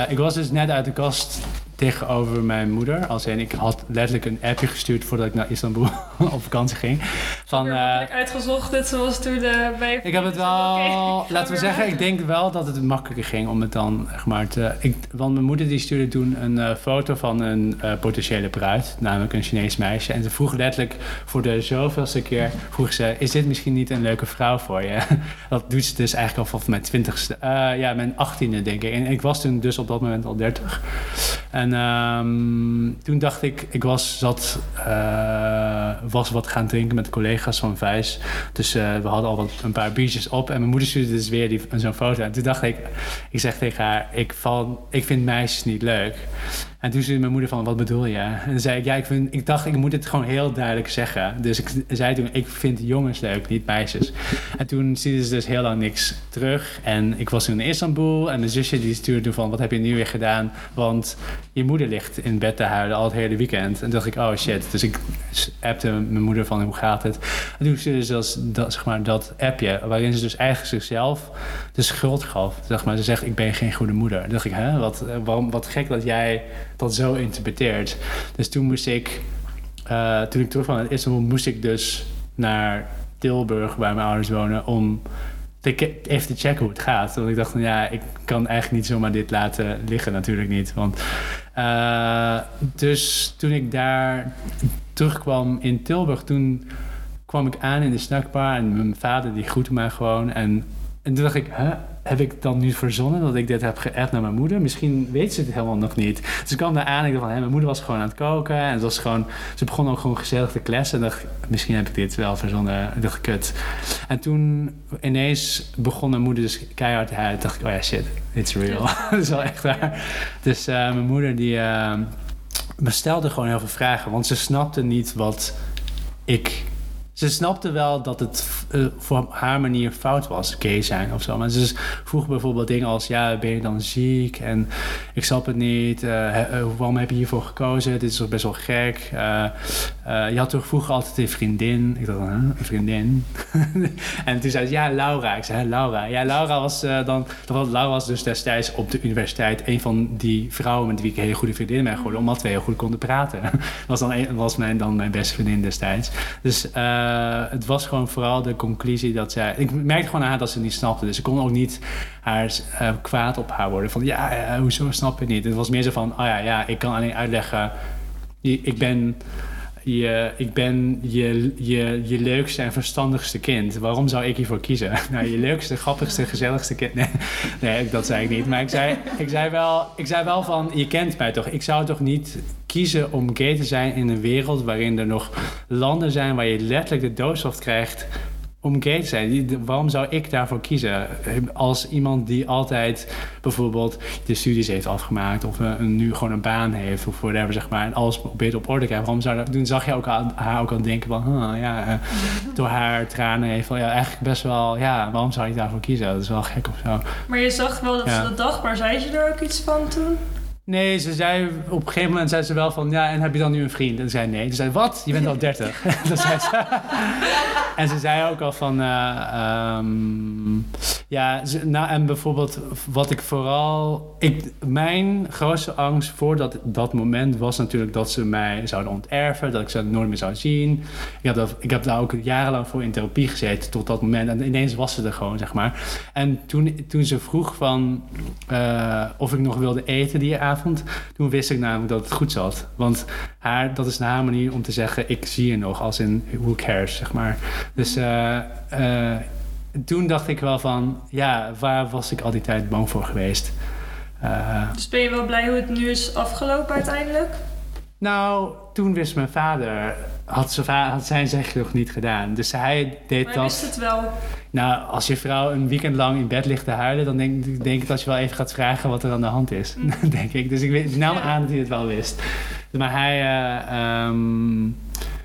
[SPEAKER 1] Ik was dus net uit de kast tegenover mijn moeder. Als in, ik had letterlijk een appje gestuurd voordat ik naar Istanbul op vakantie ging. Van,
[SPEAKER 2] Van,
[SPEAKER 1] eh,
[SPEAKER 2] uitgezocht, dit zoals toen de, bij...
[SPEAKER 1] ik heb het wel,
[SPEAKER 2] ik
[SPEAKER 1] laten we zeggen, ik denk wel dat het makkelijker ging om het dan, zeg maar, te, ik, want mijn moeder die stuurde toen een eh, foto van een eh, potentiële bruid, namelijk een Chinees meisje. En ze vroeg letterlijk voor de zoveelste keer, vroeg ze, is dit misschien niet een leuke vrouw voor je? dat doet ze dus eigenlijk al vanaf mijn twintigste, eh, ja, mijn achttiende denk ik. En ik was toen dus op dat moment al dertig. En ehm, toen dacht ik, ik was, zat, eh, was wat gaan drinken met collega's van Vijs. Dus eh, we hadden al wat, een paar biertjes op. En mijn moeder stuurde dus weer die- zo'n foto. En toen dacht ik, ik zeg tegen haar, ik, val, ik vind meisjes niet leuk. En toen zei mijn moeder van, wat bedoel je? En zei ik, ja, ik, vind, ik dacht, ik moet het gewoon heel duidelijk zeggen. Dus ik zei toen, ik vind jongens leuk, niet meisjes. En toen stuurde ze dus heel lang niks terug. En ik was toen in Istanbul en mijn zusje die stuurde toen van, wat heb je nu weer gedaan? Want je moeder ligt in bed te huilen al het hele weekend. En toen dacht ik, oh shit. Dus ik appte mijn moeder van, hoe gaat het? En toen stuurde ze dus dat, zeg maar, dat appje, waarin ze dus eigenlijk zichzelf de schuld gaf. Zeg maar, ze zegt, ik ben geen goede moeder. Toen dacht ik, hè, wat, waarom, wat gek dat jij dat zo interpreteert. Dus toen moest ik, eh, toen ik terugkwam uit Istanbul, moest ik dus naar Tilburg, waar mijn ouders wonen, om even te checken hoe het gaat. Want ik dacht van, ja, ik kan eigenlijk niet zomaar dit laten liggen, natuurlijk niet. Want, eh, dus toen ik daar terugkwam in Tilburg, toen kwam ik aan in de snackbar en mijn vader die groette mij gewoon. En, en toen dacht ik, heb ik dan nu verzonnen dat ik dit heb geappt naar mijn moeder? Misschien weet ze het helemaal nog niet. Dus ik kwam daar aan en ik dacht van, hè, mijn moeder was gewoon aan het koken. En het was gewoon, ze begon ook gewoon gezellig te kletsen. En dacht misschien heb ik dit wel verzonnen. Ik dacht, kut. En toen ineens begon mijn moeder dus keihard te huilen. Dacht ik, oh ja, shit, it's real. dat is wel echt waar. Dus eh, mijn moeder die... eh, me stelde gewoon heel veel vragen. Want ze snapte niet wat ik. Ze snapte wel dat het eh, voor haar manier fout was, gay zijn of zo. Maar ze vroeg bijvoorbeeld dingen als: Ja, ben je dan ziek? En ik snap het niet. eh, waarom heb je hiervoor gekozen? Dit is toch best wel gek. Je had toch vroeger altijd een vriendin? Ik dacht: Een vriendin? en toen zei ze: Ja, Laura. Ik zei: "Hè, Laura. Ja, Laura was dan. Laura was dus destijds op de universiteit een van die vrouwen met wie ik een hele goede vriendin ben geworden, omdat we heel goed konden praten. was dan was mijn, dan mijn beste vriendin destijds. Dus het was gewoon vooral de conclusie dat zij. Ik merkte gewoon aan dat ze niet snapte. Dus ik kon ook niet haar eh, kwaad op haar worden. Van ja, eh, hoezo snap je niet? Het was meer zo van: oh ja, ja, ik kan alleen uitleggen. Ik ben. Je, ik ben je, je, je leukste en verstandigste kind. Waarom zou ik hiervoor kiezen? Nou, je leukste, grappigste, gezelligste kind. Nee, nee dat zei ik niet. Maar ik zei, ik, zei wel, ik zei wel van, je kent mij toch? Ik zou toch niet kiezen om gay te zijn in een wereld waarin er nog landen zijn waar je letterlijk de doodstraf krijgt om gay te zijn. Waarom zou ik daarvoor kiezen? Als iemand die altijd bijvoorbeeld de studies heeft afgemaakt of eh, een, nu gewoon een baan heeft of whatever, zeg maar, en alles probeert op orde te krijgen. Waarom zou dat, toen zag je ook aan, haar ook al denken van, huh, ja, eh, door haar tranen heeft van, ja, eigenlijk best wel, ja, waarom zou ik daarvoor kiezen? Dat is wel gek of zo.
[SPEAKER 2] Maar je zag wel dat
[SPEAKER 1] Ja.
[SPEAKER 2] ze dat dacht, maar zei ze er ook iets van toen?
[SPEAKER 1] Nee, ze zei op een gegeven moment zei ze wel van ja, en heb je dan nu een vriend? En ze zei nee. Toen zei wat? Je bent al 30. Toen zei ze, en ze zei ook al van eh, ehm, ja, ze, nou en bijvoorbeeld wat ik vooral ik mijn grootste angst voor dat, dat moment was natuurlijk dat ze mij zouden onterven, dat ik ze nooit meer zou zien. Ik heb, dat, ik heb daar ook jarenlang voor in therapie gezeten tot dat moment en ineens was ze er gewoon zeg maar. En toen, toen ze vroeg van eh, of ik nog wilde eten die avond, toen wist ik namelijk dat het goed zat. Want haar, dat is haar manier om te zeggen, ik zie je nog, als in who cares, zeg maar. Dus eh, eh, toen dacht ik wel van, ja, waar was ik al die tijd bang voor geweest? Eh,
[SPEAKER 2] Dus ben je wel blij hoe het nu is afgelopen uiteindelijk?
[SPEAKER 1] Nou, toen wist mijn vader, had, zijn had zijn niet gedaan. Dus hij deed
[SPEAKER 2] Maar
[SPEAKER 1] dat...
[SPEAKER 2] hij wist het wel.
[SPEAKER 1] Nou, als je vrouw een weekend lang in bed ligt te huilen, dan denk, denk ik dat je wel even gaat vragen wat er aan de hand is.
[SPEAKER 2] Mm.
[SPEAKER 1] denk ik. Dus ik nam
[SPEAKER 2] Ja.
[SPEAKER 1] aan dat hij het wel wist. Maar hij, eh, ehm,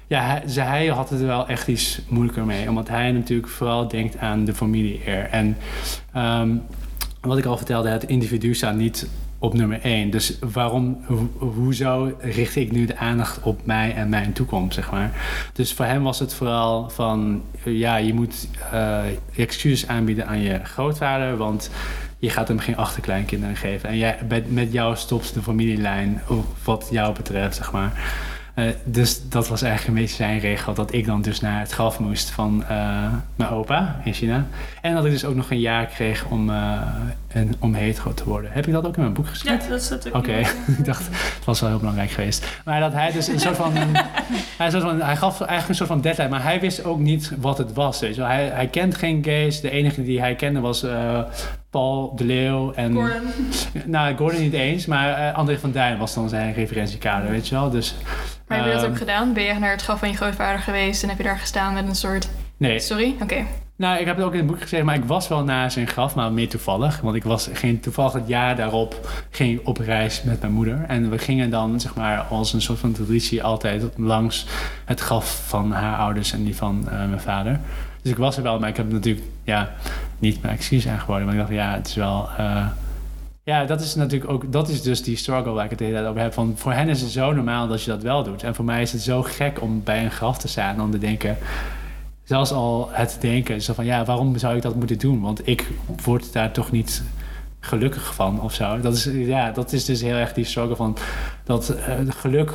[SPEAKER 1] ja, hij, ze- hij had het er wel echt iets moeilijker mee. Omdat hij natuurlijk vooral denkt aan de familie-eer. En ehm, wat ik al vertelde, het individu staat niet op nummer één. Dus waarom, ho- hoezo richt ik nu de aandacht op mij en mijn toekomst, zeg maar. Dus voor hem was het vooral van, ja, je moet eh, excuses aanbieden aan je grootvader, want je gaat hem geen achterkleinkinderen geven. En jij, met, met jou stopt de familielijn, wat jou betreft, zeg maar. Uh, dus dat was eigenlijk een beetje zijn regel. Dat ik dan dus naar het graf moest van uh, mijn opa in China. En dat ik dus ook nog een jaar kreeg om, uh, een, om hetero te worden. Heb ik dat ook in mijn boek geschreven?
[SPEAKER 2] Ja, dat staat ook
[SPEAKER 1] Oké, ik dacht, het was wel heel belangrijk geweest. Maar dat hij dus een soort van... Een, hij, soort van hij gaf eigenlijk een soort van deadline. Maar hij wist ook niet wat het was. Hij, hij kent geen gays. De enige die hij kende was Paul de Leeuw en...
[SPEAKER 2] Gordon.
[SPEAKER 1] Nou, Gordon niet eens. Maar André van Duin was dan zijn referentiekader, weet je wel. Dus...
[SPEAKER 3] Maar heb je dat ook gedaan? Ben je naar het graf van je grootvader geweest en heb je daar gestaan met een soort...
[SPEAKER 1] Nee.
[SPEAKER 3] Sorry? Oké.
[SPEAKER 1] Nou, ik heb het ook in het boek gezegd, maar ik was wel naar zijn graf, maar meer toevallig. Want ik was geen toevallig het jaar daarop ging op reis met mijn moeder. En we gingen dan, zeg maar, als een soort van traditie altijd langs het graf van haar ouders en die van uh, mijn vader. Dus ik was er wel, maar ik heb natuurlijk, ja, niet mijn excuus aangeboden. Maar ik dacht, ja, het is wel... Uh, ja, dat is natuurlijk ook, dat is dus die struggle waar ik het hele over heb. Van, voor hen is het zo normaal dat je dat wel doet. En voor mij is het zo gek om bij een graf te staan en om te denken, zelfs al het denken, zo van ja, waarom zou ik dat moeten doen? Want ik word daar toch niet gelukkig van of zo. Dat is, ja, dat is dus heel erg die struggle van dat uh, geluk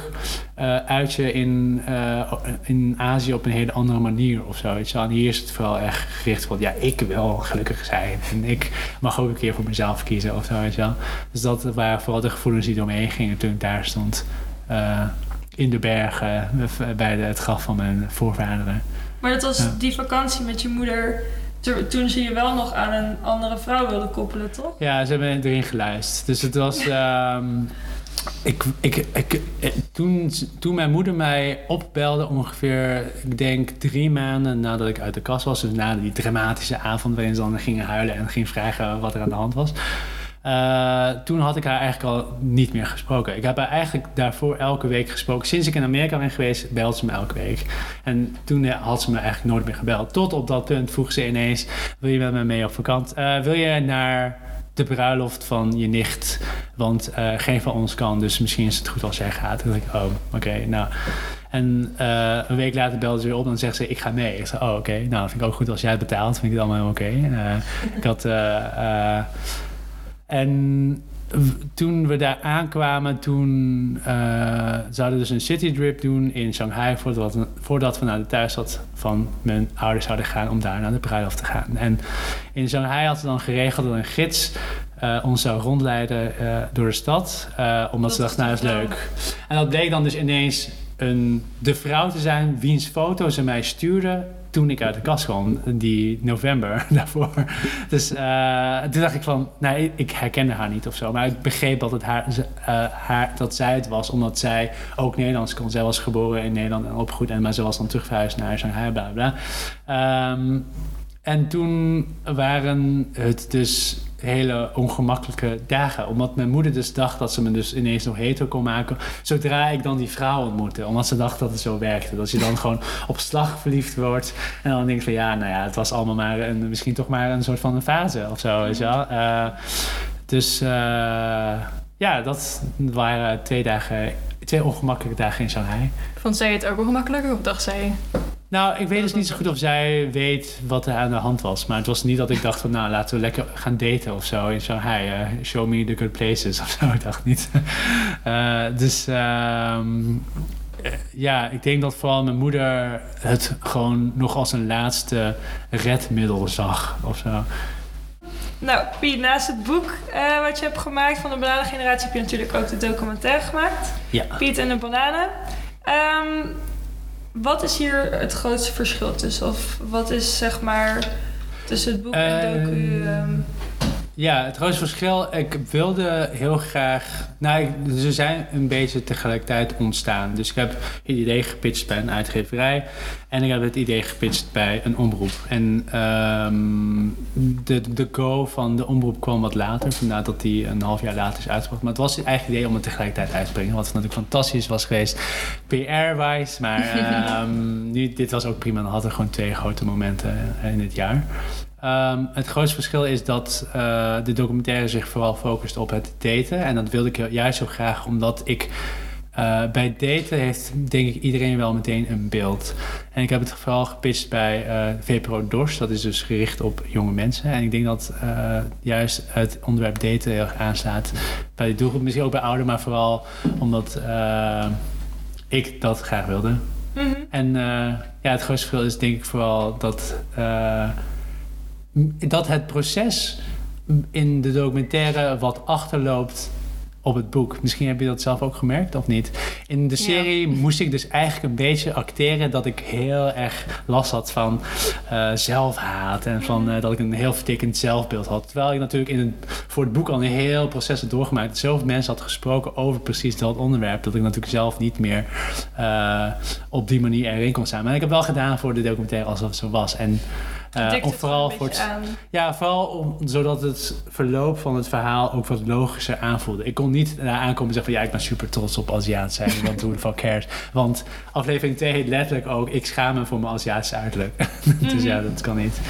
[SPEAKER 1] uh, uit je in, uh, in Azië op een hele andere manier of zo. Weet je? En hier is het vooral echt gericht van ja, ik wil gelukkig zijn en ik mag ook een keer voor mezelf kiezen of zo. Weet je wel? Dus dat waren vooral de gevoelens die door me heen gingen toen ik daar stond in de bergen bij de, het graf van mijn voorvaderen.
[SPEAKER 2] Maar dat was ja. die vakantie met je moeder toen ze je wel nog aan een andere vrouw wilde koppelen, toch?
[SPEAKER 1] Ja, ze hebben erin geluisterd. Dus het was. Um, ik, ik, ik, toen, toen mijn moeder mij opbelde, ongeveer, ik denk drie maanden nadat ik uit de kast was, dus na die dramatische avond waarin ze dan gingen huilen en ging vragen wat er aan de hand was. Uh, toen had ik haar eigenlijk al niet meer gesproken. Ik heb haar eigenlijk daarvoor elke week gesproken. Sinds ik in Amerika ben geweest, belt ze me elke week. En toen had ze me eigenlijk nooit meer gebeld. Tot op dat punt vroeg ze ineens: Wil je met me mee op vakantie? Uh, wil je naar de bruiloft van je nicht? Want geen van ons kan, dus misschien is het goed als jij gaat. Toen dacht ik: Oh, oké, nou. En een week later belde ze weer op en zegt ze: Ik ga mee. Ik zei: Oh, oké. Okay. Nou, vind ik ook goed als jij het betaalt. Vind ik het allemaal oké. Ik had. En toen we daar aankwamen, toen uh, zouden we dus een citydrip doen in Shanghai voordat we, voordat we naar de thuisstad van mijn ouders zouden gaan om daar naar de bruiloft te gaan. En in Shanghai hadden we dan geregeld dat een gids uh, ons zou rondleiden uh, door de stad, omdat dat ze dachten, nou dat is leuk. En dat bleek dan dus ineens een, de vrouw te zijn wiens foto ze mij stuurde toen ik uit de kast kwam, die november daarvoor. Dus uh, toen dacht ik van, nee, ik herkende haar niet of zo. Maar ik begreep dat, het haar, uh, haar, dat zij het was, omdat zij ook Nederlands kon. Zij was geboren in Nederland en opgegroeid, en, maar ze was dan terugverhuisd naar Shanghai, bla bla. Um, en toen waren het dus hele ongemakkelijke dagen. Omdat mijn moeder dus dacht dat ze me dus ineens nog hetero kon maken. Zodra ik dan die vrouw ontmoette. Omdat ze dacht dat het zo werkte. Dat je dan gewoon op slag verliefd wordt. En dan denk je van ja, nou ja, het was allemaal maar een, misschien toch maar een soort van een fase of zo. Weet je wel? Uh, dus uh, ja, dat waren twee dagen, twee ongemakkelijke dagen in Shanghai.
[SPEAKER 3] Vond zij het ook ongemakkelijker of dacht zij...
[SPEAKER 1] Nou, ik weet dus niet zo goed of zij weet wat er aan de hand was. Maar het was niet dat ik dacht van, nou, laten we lekker gaan daten of zo in Shanghai. Uh, show me the good places of zo. Ik dacht niet. uh, dus um, ja, ik denk dat vooral mijn moeder het gewoon nog als een laatste redmiddel zag of zo.
[SPEAKER 2] Nou, Piet, naast het boek uh, wat je hebt gemaakt van de bananengeneratie... heb je natuurlijk ook de documentaire gemaakt.
[SPEAKER 1] Ja.
[SPEAKER 2] Piet en de bananen. Um, wat is hier het grootste verschil tussen? Of wat is zeg maar tussen het boek en docu? Um...
[SPEAKER 1] Ja, het grootste verschil. Ik wilde heel graag. Nou, ze zijn een beetje tegelijkertijd ontstaan. Dus ik heb het idee gepitcht bij een uitgeverij. En ik heb het idee gepitcht bij een omroep. En um, de, de go van de omroep kwam wat later. Vandaar dat die een half jaar later is uitgebracht. Maar het was het eigen idee om het tegelijkertijd uit te brengen. Wat natuurlijk fantastisch was geweest. PR-wise. Maar um, nu, dit was ook prima. Dan hadden we gewoon twee grote momenten in dit jaar. Um, het grootste verschil is dat uh, de documentaire zich vooral focust op het daten. En dat wilde ik juist zo graag omdat ik eh, bij daten heeft denk ik iedereen wel meteen een beeld. En ik heb het vooral gepitcht bij uh, VPRO DORS. Dat is dus gericht op jonge mensen. En ik denk dat uh, juist het onderwerp daten heel erg aanslaat bij de doelgroep. Misschien ook bij ouderen, maar vooral omdat ik dat graag wilde.
[SPEAKER 2] Mhm.
[SPEAKER 1] En ja, het grootste verschil is denk ik vooral dat, dat het proces in de documentaire wat achterloopt op het boek. Misschien heb je dat zelf ook gemerkt of niet. In de serie moest ik dus eigenlijk een beetje acteren dat ik heel erg last had van uh, zelfhaat en van uh, dat ik een heel vertekend zelfbeeld had. Terwijl ik natuurlijk in het, voor het boek al een heel proces had doorgemaakt. Zoveel mensen had gesproken over precies dat onderwerp dat ik natuurlijk zelf niet meer uh, op die manier erin kon staan. Maar ik heb wel gedaan voor de documentaire alsof het zo was. En
[SPEAKER 2] uh, of vooral voor het,
[SPEAKER 1] ja, vooral om, zodat het verloop van het verhaal ook wat logischer aanvoelde. Ik kon niet daar aankomen en zeggen van ja, ik ben super trots op Aziat zijn, want hoe de fuck cares. Want aflevering 2 heet letterlijk ook ik schaam me voor mijn Aziatische uiterlijk. dus ja, dat kan niet.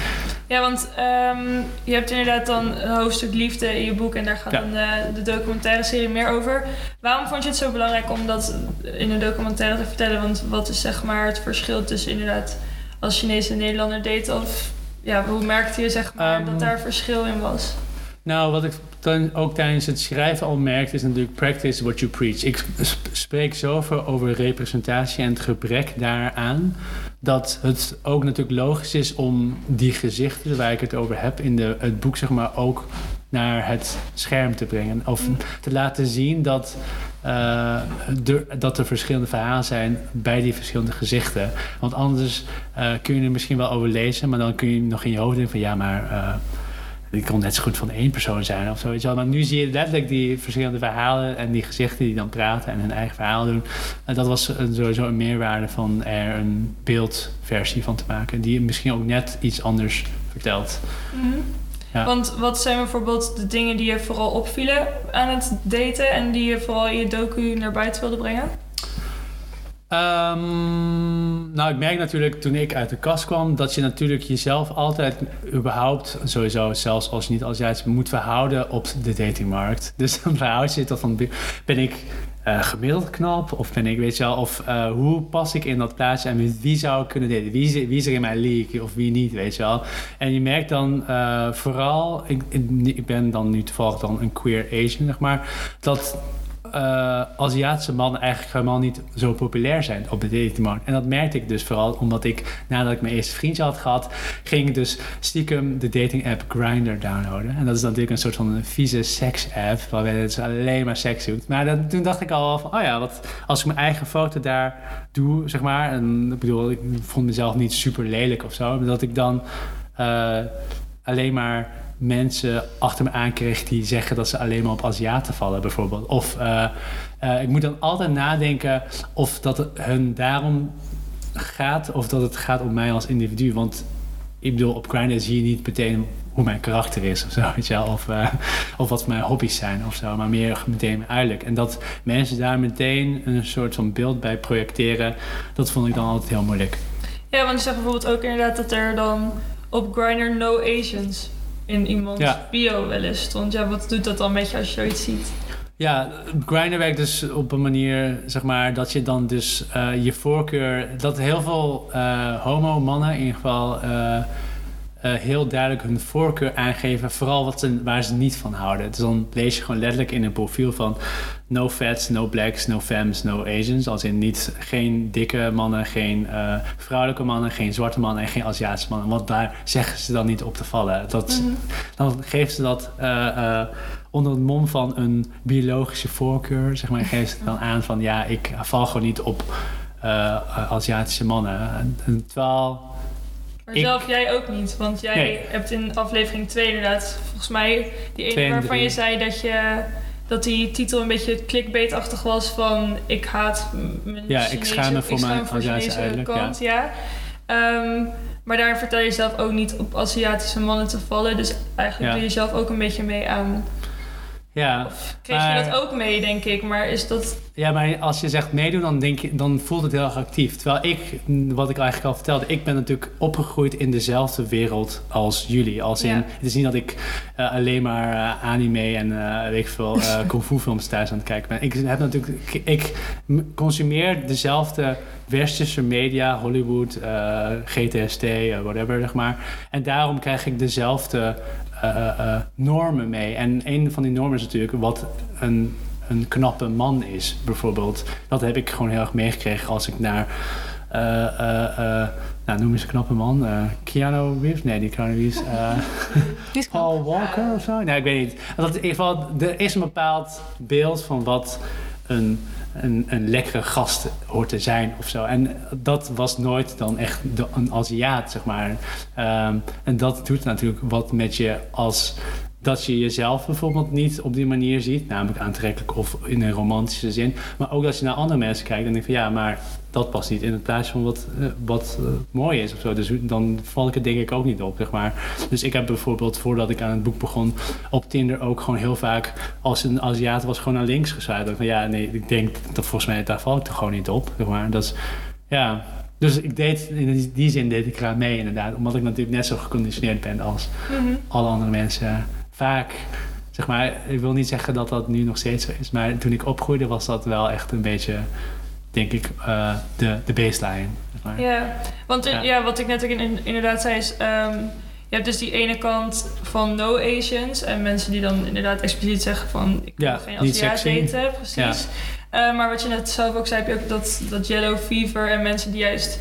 [SPEAKER 2] Ja, want um, je hebt inderdaad dan een hoofdstuk liefde in je boek en daar gaat ja. dan de, de, documentaire serie meer over. Waarom vond je het zo belangrijk om dat in een documentaire te vertellen? Want wat is zeg maar het verschil tussen inderdaad als Chinese Nederlander deed of ja, hoe merkte je zeg maar, dat daar verschil in was?
[SPEAKER 1] Nou, wat ik dan ook tijdens het schrijven al merkte, is natuurlijk practice what you preach. Ik spreek zoveel over representatie en het gebrek daaraan, dat het ook natuurlijk logisch is om die gezichten waar ik het over heb in de, het boek, zeg maar, ook naar het scherm te brengen. Of te laten zien dat, uh, dat er verschillende verhalen zijn bij die verschillende gezichten. Want anders uh, kun je er misschien wel over lezen, maar dan kun je nog in je hoofd denken van ja, maar die kon net zo goed van één persoon zijn of zo. Wel. Maar nu zie je letterlijk die verschillende verhalen en die gezichten die dan praten en hun eigen verhaal doen. En dat was sowieso een meerwaarde van er een beeldversie van te maken, die misschien ook net iets anders vertelt.
[SPEAKER 2] -hmm. Ja. Want wat zijn bijvoorbeeld de dingen die je vooral opvielen aan het daten en die je vooral in je docu naar buiten wilde brengen?
[SPEAKER 1] Um, nou, ik merk natuurlijk toen ik uit de kast kwam dat je natuurlijk jezelf altijd überhaupt, sowieso zelfs als je niet als jij moet verhouden op de datingmarkt. Dus dan verhoud je dat van ben ik uh, gemiddeld knap? Of ben ik, weet je wel, of uh, hoe pas ik in dat plaatje en wie zou ik kunnen daten? Wie, wie is er in mijn league of wie niet, weet je wel? En je merkt dan uh, vooral, ik, ik ben dan nu toevallig dan een queer Asian, zeg maar, dat uh, Aziatische mannen eigenlijk helemaal niet zo populair zijn op de datingmarkt. En dat merkte ik dus vooral omdat ik, nadat ik mijn eerste vriendje had gehad, ging ik dus stiekem de dating app Grindr downloaden. En dat is natuurlijk een soort van een vieze seks app, waarbij je dus alleen maar seks doet. Maar toen dacht ik al van, oh ja, wat, als ik mijn eigen foto daar doe, zeg maar, en ik bedoel, ik vond mezelf niet super lelijk of zo, dat ik dan uh, alleen maar mensen achter me aankreeg die zeggen dat ze alleen maar op Aziaten vallen, bijvoorbeeld. Of uh, uh, ik moet dan altijd nadenken of dat het hun daarom gaat of dat het gaat om mij als individu. Want ik bedoel, op Grindr zie je niet meteen hoe mijn karakter is of zo, weet je wel? Of, uh, of wat mijn hobby's zijn of zo, maar meer meteen uiterlijk. En dat mensen daar meteen een soort van beeld bij projecteren, dat vond ik dan altijd heel moeilijk.
[SPEAKER 2] Ja, want je zegt bijvoorbeeld ook inderdaad dat er dan op Grindr no Asians in iemands ja. bio wel eens stond. Ja, wat doet dat dan met je als je zoiets ziet?
[SPEAKER 1] Ja, Grindr werkt dus op een manier, zeg maar, dat je dan dus uh, je voorkeur... Dat heel veel uh, homo-mannen in ieder geval... Uh, heel duidelijk hun voorkeur aangeven, vooral wat ze, waar ze niet van houden. Dus dan lees je gewoon letterlijk in een profiel van no fats, no blacks, no femmes, no Asians. Als in niet, geen dikke mannen, geen uh, vrouwelijke mannen, geen zwarte mannen en geen Aziatische mannen. Want daar zeggen ze dan niet op te vallen. Dat, mm -hmm. Dan geven ze dat uh, uh, onder het mom van een biologische voorkeur. Zeg maar, geven ze dan aan van ja, ik val gewoon niet op Aziatische mannen. En, terwijl
[SPEAKER 2] maar ik, zelf jij ook niet, want jij nee. hebt in aflevering 2 inderdaad, volgens mij, die ene waarvan je zei dat je dat die titel een beetje clickbaitachtig was van ik haat mijn
[SPEAKER 1] ja,
[SPEAKER 2] Chinese,
[SPEAKER 1] ik schaam me voor mijn Aziatische
[SPEAKER 2] kant, ja. ja. Um, maar daar vertel je zelf ook niet op Aziatische mannen te vallen, dus eigenlijk ja. doe je zelf ook een beetje mee aan
[SPEAKER 1] Ja,
[SPEAKER 2] Of kreeg
[SPEAKER 1] maar-
[SPEAKER 2] je dat ook mee, denk ik. Maar is dat...
[SPEAKER 1] Ja, maar als je zegt meedoen, dan, denk je, dan voelt het heel erg actief. Terwijl ik, mm, wat ik eigenlijk al vertelde, ik ben natuurlijk opgegroeid in dezelfde wereld als jullie. Als in,
[SPEAKER 2] Ja.
[SPEAKER 1] Het is niet dat ik eh, alleen maar eh, anime en eh, weet ik veel kung fu films thuis aan het kijken ben. Ik heb natuurlijk, ik, consumeer dezelfde westerse media, Hollywood, GTST, whatever, zeg maar. En daarom krijg ik dezelfde normen mee. En een van die normen is natuurlijk wat een een knappe man is, bijvoorbeeld. Dat heb ik gewoon heel erg meegekregen als ik naar... eh, eh, eh, nou, noem eens een knappe man. eh Keanu Reeves? Nee, niet Keanu Reeves. eh,
[SPEAKER 3] Die.
[SPEAKER 1] Paul Walker of zo? Nee, ik weet niet. Dat in ieder geval, er is een bepaald beeld van wat een, een, een lekkere gast hoort te zijn of zo. En dat was nooit dan echt een Aziat, zeg maar. Ehm, en dat doet natuurlijk wat met je als dat je jezelf bijvoorbeeld niet op die manier ziet, namelijk aantrekkelijk of in een romantische zin. Maar ook als je naar andere mensen kijkt en denk van ja, maar dat past niet in het plaatje van wat, eh, wat eh, mooi is of zo. Dus dan val ik het denk ik ook niet op, zeg maar. Dus ik heb bijvoorbeeld, voordat ik aan het boek begon, op Tinder ook gewoon heel vaak, als een Aziat was, gewoon naar links geswijd. Van ja, nee, ik denk dat volgens mij, daar val ik toch gewoon niet op, zeg maar. Dat is, ja... Dus ik deed, in die- zin deed ik eraan mee inderdaad. Omdat ik natuurlijk net zo geconditioneerd ben als
[SPEAKER 2] Mhm.
[SPEAKER 1] alle andere mensen. Vaak, zeg maar, ik wil niet zeggen dat dat nu nog steeds zo is. Maar toen ik opgroeide was dat wel echt een beetje, denk ik, eh, de, de baseline.
[SPEAKER 2] Ja, want eh,
[SPEAKER 1] Ja.
[SPEAKER 2] ja. wat ik net ook in- inderdaad zei is... ehm, je hebt dus die ene kant van no Asians en mensen die dan inderdaad expliciet zeggen van ik wil
[SPEAKER 1] Ja,
[SPEAKER 2] geen Aziat daten, precies. Eh, maar wat je net zelf ook zei, heb je ook dat, dat yellow fever en mensen die juist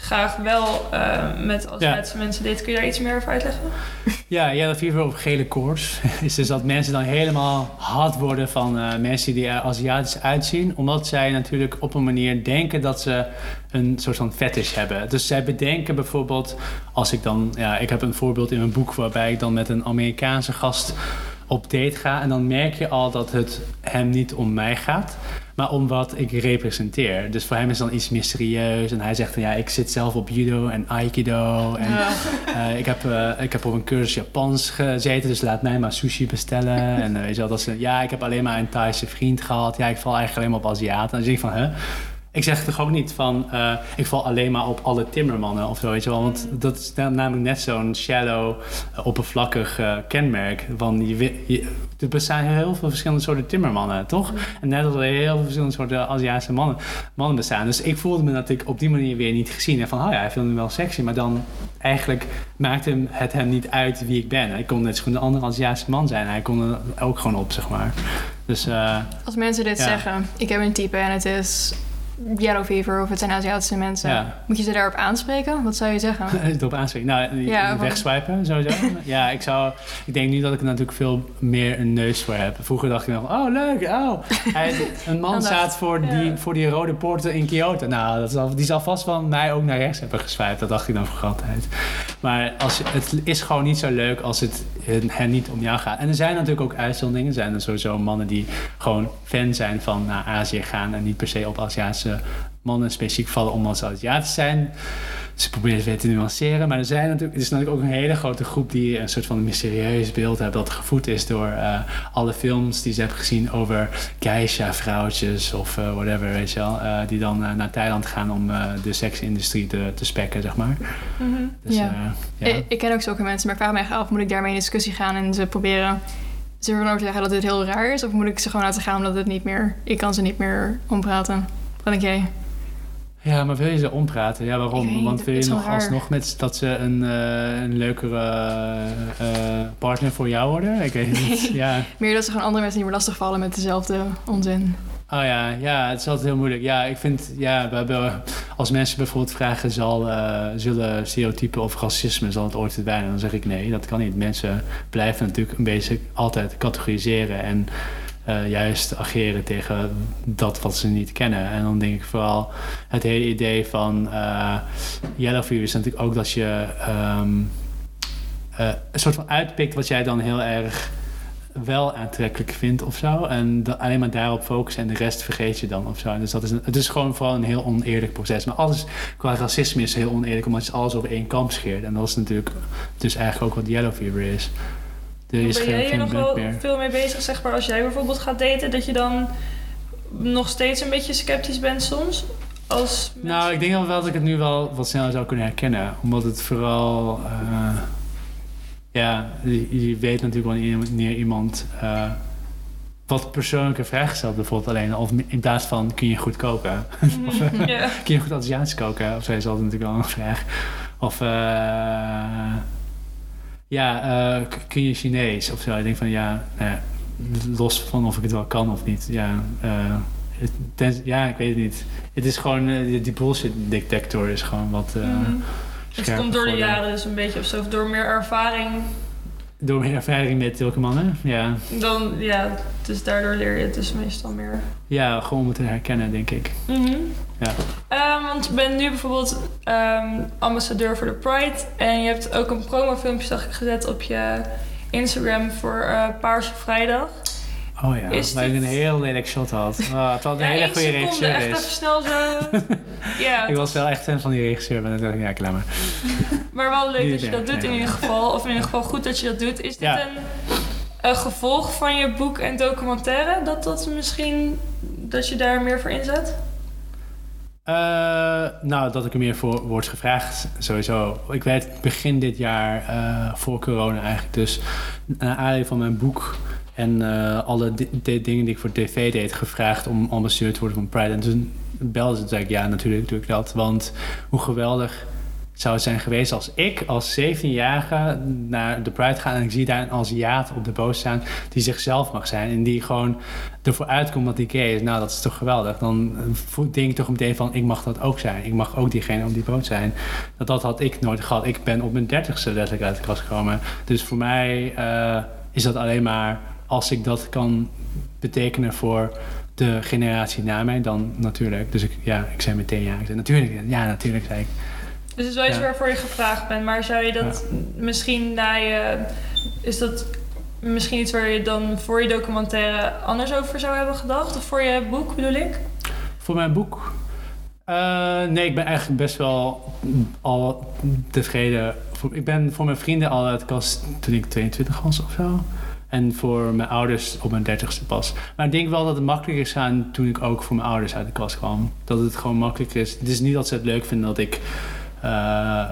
[SPEAKER 2] graag wel eh, met Aziatische mensen daten. Kun je daar iets meer over uitleggen?
[SPEAKER 1] Ja, Yellow Fever of gele koorts is dus dat mensen dan helemaal hard worden van eh, mensen die er Aziatisch uitzien. Omdat zij natuurlijk op een manier denken dat ze een soort van fetish hebben. Dus zij bedenken bijvoorbeeld, als ik dan, ja, ik heb een voorbeeld in mijn boek waarbij ik dan met een Amerikaanse gast op date ga. En dan merk je al dat het hem niet om mij gaat, maar om wat ik representeer. Dus voor hem is dan iets mysterieus. En hij zegt van ja, ik zit zelf op judo en aikido. En eh, ik, heb, eh, ik heb op een cursus Japans gezeten, dus laat mij maar sushi bestellen. En eh, weet je wel, dat ze, ja, ik heb alleen maar een Thaise vriend gehad. Ja, ik val eigenlijk alleen maar op Aziaten. En dan denk ik van, hè? Ik zeg toch ook niet van, ik val alleen maar op alle timmermannen of zo, weet je wel. Want dat is na- namelijk net zo'n shallow, oppervlakkig kenmerk. Van je, er bestaan heel veel verschillende soorten timmermannen, toch? En net als er heel veel verschillende soorten Aziatische mannen, mannen bestaan. Dus ik voelde me natuurlijk op die manier weer niet gezien. En van, oh ja, hij vindt me wel sexy. Maar dan eigenlijk maakte hem- het hem niet uit wie ik ben. Ik kon net zo goed een andere Aziatische man zijn. Hij kon er ook gewoon op, zeg maar. Dus eh,
[SPEAKER 3] Als mensen dit
[SPEAKER 1] Ja.
[SPEAKER 3] zeggen, ik heb een type en het is yellow fever of het zijn Aziatische mensen.
[SPEAKER 1] ja,
[SPEAKER 3] Moet je ze daarop aanspreken? Wat zou je zeggen?
[SPEAKER 1] erop aanspreken. Nou,
[SPEAKER 3] Ja,
[SPEAKER 1] wegswipen sowieso. ja, ik zou... Ik denk nu dat ik er natuurlijk veel meer een neus voor heb. Vroeger dacht ik nog, oh leuk, oh. Hij, een man staat voor die, voor die rode poorten in Kyoto. Nou, dat zal, die zal vast van mij ook naar rechts hebben geswiped. Dat dacht ik dan voor altijd. Maar als, het is gewoon niet zo leuk als het hen hen niet om jou gaat. En er zijn natuurlijk ook uitzonderingen. Er zijn er sowieso mannen die gewoon fan zijn van naar Azië gaan... en niet per se op Aziatische mannen specifiek vallen omdat ze Aziatisch zijn. Ze proberen het weer te nuanceren. Maar er, zijn natuurlijk, er is natuurlijk ook een hele grote groep die een soort van mysterieus beeld hebben. Dat gevoed is door eh, alle films die ze hebben gezien over geisha-vrouwtjes of eh, whatever, weet je wel. eh, die dan naar Thailand gaan om de seksindustrie te, te spekken, zeg maar.
[SPEAKER 2] Mhm.
[SPEAKER 1] Dus,
[SPEAKER 3] Ja.
[SPEAKER 1] ja.
[SPEAKER 3] Ik, ik ken ook zulke mensen, maar ik vraag me echt af, moet ik daarmee in discussie gaan en ze proberen ze ervan overtuigen dat dit heel raar is? Of moet ik ze gewoon laten gaan omdat het niet meer, ik kan ze niet meer ompraten? Wat denk jij?
[SPEAKER 1] Ja, maar wil je ze ompraten? Ja, waarom?
[SPEAKER 3] weet
[SPEAKER 1] Want wil je nog
[SPEAKER 3] raar.
[SPEAKER 1] alsnog met dat ze een, eh, een leukere eh, eh, partner voor jou worden? Ik weet het niet. Ja.
[SPEAKER 3] Meer dat ze gewoon andere mensen niet meer lastigvallen met dezelfde onzin.
[SPEAKER 1] Oh ja, ja, het is altijd heel moeilijk. Ja, ik vind, ja, we hebben, als mensen bijvoorbeeld vragen, zal, zullen stereotypen of racisme, zal het ooit verdwijnen? Dan zeg ik nee, dat kan niet. Mensen blijven natuurlijk een beetje altijd categoriseren en eh, juist ageren tegen dat wat ze niet kennen. En dan denk ik vooral het hele idee van eh Yellow Fever is natuurlijk ook dat je ehm, eh, een soort van uitpikt wat jij dan heel erg wel aantrekkelijk vindt of zo. En alleen maar daarop focussen en de rest vergeet je dan of zo. Dus dat is het is gewoon vooral een heel oneerlijk proces. Maar alles qua racisme is heel oneerlijk, omdat je alles over één kamp scheert. En dat is natuurlijk dus eigenlijk ook wat Yellow Fever is. Er is
[SPEAKER 2] ben jij
[SPEAKER 1] geen, geen
[SPEAKER 2] nog wel
[SPEAKER 1] meer.
[SPEAKER 2] veel mee bezig, zeg maar, als jij bijvoorbeeld gaat daten, dat je dan nog steeds een beetje sceptisch bent soms? Als
[SPEAKER 1] Nou, ik denk wel dat ik het nu wel wat sneller zou kunnen herkennen. Omdat het vooral... eh, ja, je, je weet natuurlijk wanneer iemand... eh, wat persoonlijke vragen stelt bijvoorbeeld alleen. Of in plaats van, kun je goed koken? of, eh, kun je goed Aziatisch koken? Of zo is altijd natuurlijk wel een vraag. Of... ja, eh, kun je Chinees of zo? Ik denk van ja, nou ja, los van of ik het wel kan of niet. Ja, eh, het- ja ik weet het niet. Het is gewoon, eh, die, bullshit detector is gewoon wat
[SPEAKER 2] Mhm. Het komt door de jaren dus een beetje of zo, door meer ervaring.
[SPEAKER 1] Door mijn ervaring met zulke mannen, ja.
[SPEAKER 2] Dan, ja, dus daardoor leer je het dus meestal meer.
[SPEAKER 1] Ja, gewoon moeten herkennen, denk ik. Ja.
[SPEAKER 2] Ehm, want je bent nu bijvoorbeeld ehm, ambassadeur voor de Pride. En je hebt ook een promofilmpje zag ik, gezet op je Instagram voor eh Paarse Vrijdag.
[SPEAKER 1] Oh ja,
[SPEAKER 2] Is
[SPEAKER 1] waar ik een heel lelijk shot had. Oh, het had een
[SPEAKER 2] Ja,
[SPEAKER 1] hele goede regisseur
[SPEAKER 2] echt even snel zo. ja,
[SPEAKER 1] Ik was wel echt fan van die regisseur, maar dan dacht ik, ja, klaar maar.
[SPEAKER 2] maar wel leuk
[SPEAKER 1] Die
[SPEAKER 2] dat je dat doet in ieder geval. Of in ieder geval goed dat je dat doet. Is dit
[SPEAKER 1] Ja.
[SPEAKER 2] een, een gevolg van je boek en documentaire? Dat dat misschien, dat je daar meer voor inzet?
[SPEAKER 1] Eh, nou, dat ik er meer voor wordt gevraagd, sowieso. Ik werd begin dit jaar, eh, voor corona eigenlijk, dus naar aanleiding van mijn boek en eh, alle di- di- dingen die ik voor tv deed, gevraagd om ambassadeur te worden van Pride. En toen belde ze, zei ik, ja, natuurlijk doe ik dat. Want hoe geweldig zou het zijn geweest als ik als 17-jarige naar de Pride ga en ik zie daar een Aziat op de boot staan die zichzelf mag zijn en die gewoon ervoor uitkomt dat hij gay is. Nou, dat is toch geweldig. Dan eh, denk ik toch meteen van, ik mag dat ook zijn. Ik mag ook diegene op die boot zijn. Dat, dat had ik nooit gehad. Ik ben op mijn dertigste letterlijk uit de kast gekomen. Dus voor mij eh, is dat alleen maar als ik dat kan betekenen voor de generatie na mij, dan natuurlijk. Dus ik, ja, ik zei meteen ja. Ik zei natuurlijk, ja, natuurlijk zei ik.
[SPEAKER 2] Dus het is wel iets
[SPEAKER 1] Ja.
[SPEAKER 2] waarvoor je gevraagd bent. Maar zou je dat misschien na je... Is dat misschien iets waar je dan voor je documentaire anders over zou hebben gedacht? Of voor je boek bedoel ik?
[SPEAKER 1] Voor mijn boek? Eh, nee, ik ben eigenlijk best wel al tevreden. Ik ben voor mijn vrienden al uit de kast toen ik 22 was of zo. En voor mijn ouders op mijn 30ste pas. Maar ik denk wel dat het makkelijker is gaan toen ik ook voor mijn ouders uit de kast kwam. Dat het gewoon makkelijker is. Het is niet dat ze het leuk vinden dat ik eh,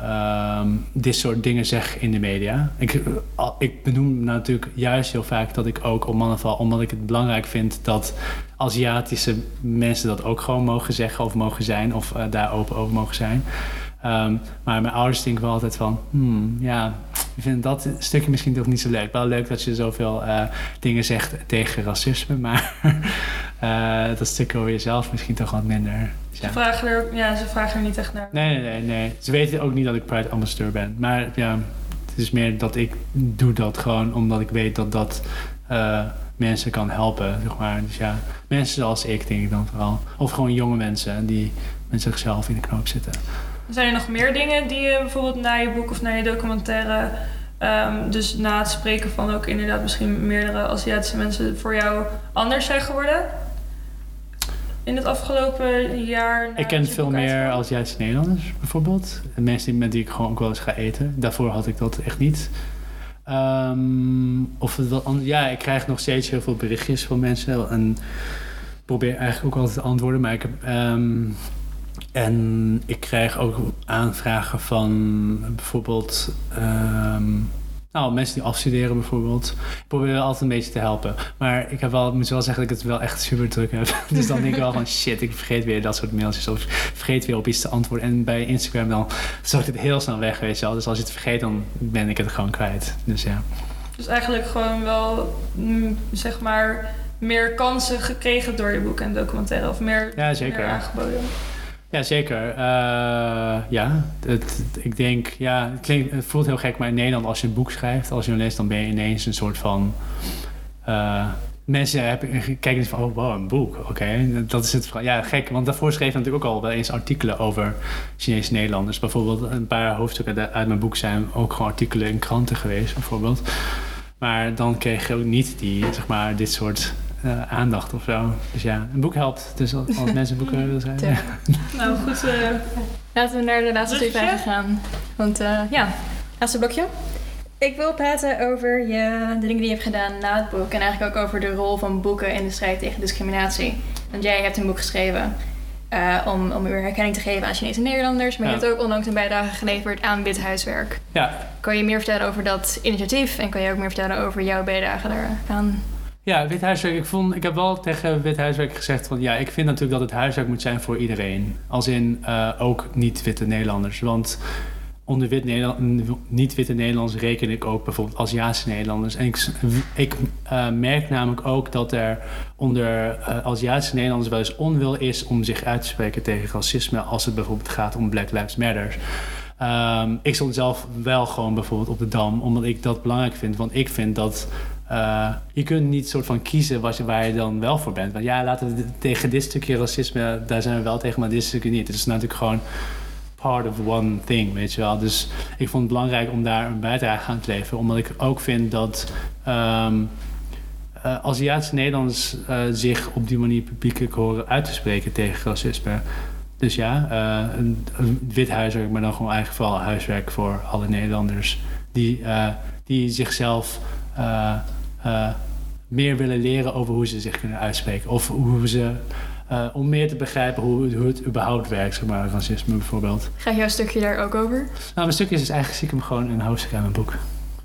[SPEAKER 1] ehm, dit soort dingen zeg in de media. Ik, ik benoem natuurlijk juist heel vaak dat ik ook op mannen val, omdat ik het belangrijk vind dat Aziatische mensen dat ook gewoon mogen zeggen of mogen zijn of eh, daar open over mogen zijn. Ehm, maar mijn ouders denken wel altijd van, hmm, ja, ik vind dat stukje misschien toch niet zo leuk. Wel leuk dat je zoveel eh, dingen zegt tegen racisme, maar eh, dat stukje over jezelf misschien toch wat minder. Dus
[SPEAKER 2] Ze,
[SPEAKER 1] ja.
[SPEAKER 2] vragen er, ja, ze vragen er niet echt naar.
[SPEAKER 1] Nee, nee, nee, nee. Ze weten ook niet dat ik Pride ambassadeur ben. Maar ja, het is meer dat ik doe dat gewoon omdat ik weet dat dat eh, mensen kan helpen, zeg maar. Dus ja, mensen zoals ik denk ik dan vooral. Of gewoon jonge mensen die met zichzelf in de knoop zitten.
[SPEAKER 2] Zijn er nog meer dingen die je bijvoorbeeld na je boek of na je documentaire... ehm, dus na het spreken van ook inderdaad misschien meerdere Aziatische mensen... voor jou anders zijn geworden? In het afgelopen jaar?
[SPEAKER 1] ik ken veel meer Aziatische Nederlanders bijvoorbeeld. En mensen met die ik gewoon ook wel eens ga eten. Daarvoor had ik dat echt niet. Ehm, of het wel anders. Ja, ik krijg nog steeds heel veel berichtjes van mensen. En probeer eigenlijk ook altijd te antwoorden. Maar ik heb. ehm, en ik krijg ook aanvragen van bijvoorbeeld. ehm, nou, mensen die afstuderen bijvoorbeeld. Ik probeer wel altijd een beetje te helpen. Maar ik heb wel, moet wel zeggen dat ik het wel echt super druk heb. Dus dan denk ik wel van shit, ik vergeet weer dat soort mailtjes. Of vergeet weer op iets te antwoorden. En bij Instagram dan ik het heel snel weg, weet je wel. Dus als je het vergeet, dan ben ik het gewoon kwijt. Dus ja.
[SPEAKER 2] Dus eigenlijk gewoon wel, mm, zeg maar, meer kansen gekregen door je boek en documentaire. Of meer,
[SPEAKER 1] Ja, zeker.
[SPEAKER 2] meer aangeboden.
[SPEAKER 1] Ja, zeker. Eh, ja, het, ik denk, ja, het, voelt heel gek, maar in Nederland als je een boek schrijft als journalist, dan ben je ineens een soort van... eh, mensen kijken van, oh wow, een boek, oké. Dat is het, ja, gek, want daarvoor schreef ik natuurlijk ook al wel eens artikelen over Chinese Nederlanders. Bijvoorbeeld een paar hoofdstukken uit mijn boek zijn ook gewoon artikelen in kranten geweest, bijvoorbeeld. Maar dan kreeg je ook niet die, zeg maar, dit soort eh, aandacht of zo. Dus ja, een boek helpt. Dus als mensen boeken willen schrijven.
[SPEAKER 3] Ja.
[SPEAKER 2] Nou goed, eh,
[SPEAKER 3] Laten we naar de laatste twee vragen gaan. Want eh, ja, laatste blokje. Ik wil praten over je, de dingen die je hebt gedaan na het boek. En eigenlijk ook over de rol van boeken in de strijd tegen discriminatie. Want jij hebt een boek geschreven eh, om, om weer herkenning te geven aan Chinese Nederlanders. Maar je hebt ook onlangs een bijdrage geleverd aan wit huiswerk.
[SPEAKER 1] Ja,
[SPEAKER 3] Kan je meer vertellen over dat initiatief? En kan je ook meer vertellen over jouw bijdrage daaraan?
[SPEAKER 1] Ja, wit huiswerk. Ik, vond, ik heb wel tegen wit huiswerk gezegd van ja, ik vind natuurlijk dat het huiswerk moet zijn voor iedereen. Als in eh, ook niet-witte Nederlanders. Want onder wit niet-witte Nederlanders reken ik ook bijvoorbeeld Aziatische Nederlanders. En ik, eh, merk namelijk ook dat er onder eh, Aziatische Nederlanders wel eens onwil is om zich uit te spreken tegen racisme als het bijvoorbeeld gaat om Black Lives Matter. Ehm, ik stond zelf wel gewoon bijvoorbeeld op de Dam, omdat ik dat belangrijk vind. Want ik vind dat eh, je kunt niet soort van kiezen waar je dan wel voor bent. Want ja, laten we tegen dit stukje racisme, daar zijn we wel tegen, maar dit stukje niet. Het is natuurlijk gewoon part of one thing, weet je wel. Dus ik vond het belangrijk om daar een bijdrage aan te leveren. Omdat ik ook vind dat ehm eh, Aziatische Nederlanders eh, zich op die manier publiekelijk horen uit te spreken tegen racisme. Dus ja, een, een wit huiswerk, maar dan gewoon eigenlijk vooral huiswerk voor alle Nederlanders die, die zichzelf eh, meer willen leren over hoe ze zich kunnen uitspreken. Of hoe ze, eh, om meer te begrijpen hoe, hoe het überhaupt werkt, zeg maar, racisme bijvoorbeeld.
[SPEAKER 3] Gaat jouw stukje daar ook over?
[SPEAKER 1] Nou, mijn stukje is eigenlijk stiekem gewoon een hoofdstuk uit mijn boek.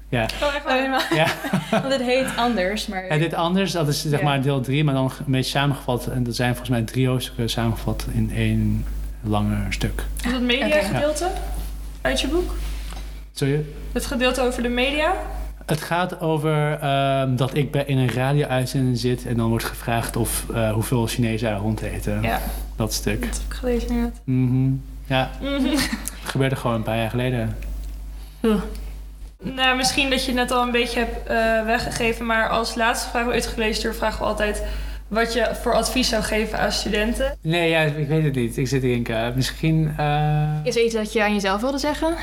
[SPEAKER 1] Ja.
[SPEAKER 2] Oh, echt waar?
[SPEAKER 1] Ja.
[SPEAKER 3] Want het heet anders, maar...
[SPEAKER 1] En dit anders, dat is zeg maar deel 3, maar dan een beetje samengevat. En dat zijn volgens mij drie hoofdstukken samengevat in één langer stuk.
[SPEAKER 2] Is dat media-gedeelte uit je boek?
[SPEAKER 1] Sorry?
[SPEAKER 2] Het gedeelte over de media?
[SPEAKER 1] Het gaat over ehm, dat ik bij, in een radio-uitzending zit en dan wordt gevraagd of eh, hoeveel Chinezen er rond eten.
[SPEAKER 2] Ja,
[SPEAKER 1] Dat stuk.
[SPEAKER 2] dat heb ik gelezen inderdaad.
[SPEAKER 1] Mhm. Ja,
[SPEAKER 2] Mhm.
[SPEAKER 1] het gebeurde gewoon een paar jaar geleden.
[SPEAKER 2] Nou, misschien dat je het net al een beetje hebt eh, weggegeven, maar als laatste vraag uitgelezen vragen we altijd wat je voor advies zou geven aan studenten.
[SPEAKER 1] Nee, ja, ik weet het niet. Ik zit te denken, misschien... eh,
[SPEAKER 3] Is er iets dat je aan jezelf wilde zeggen?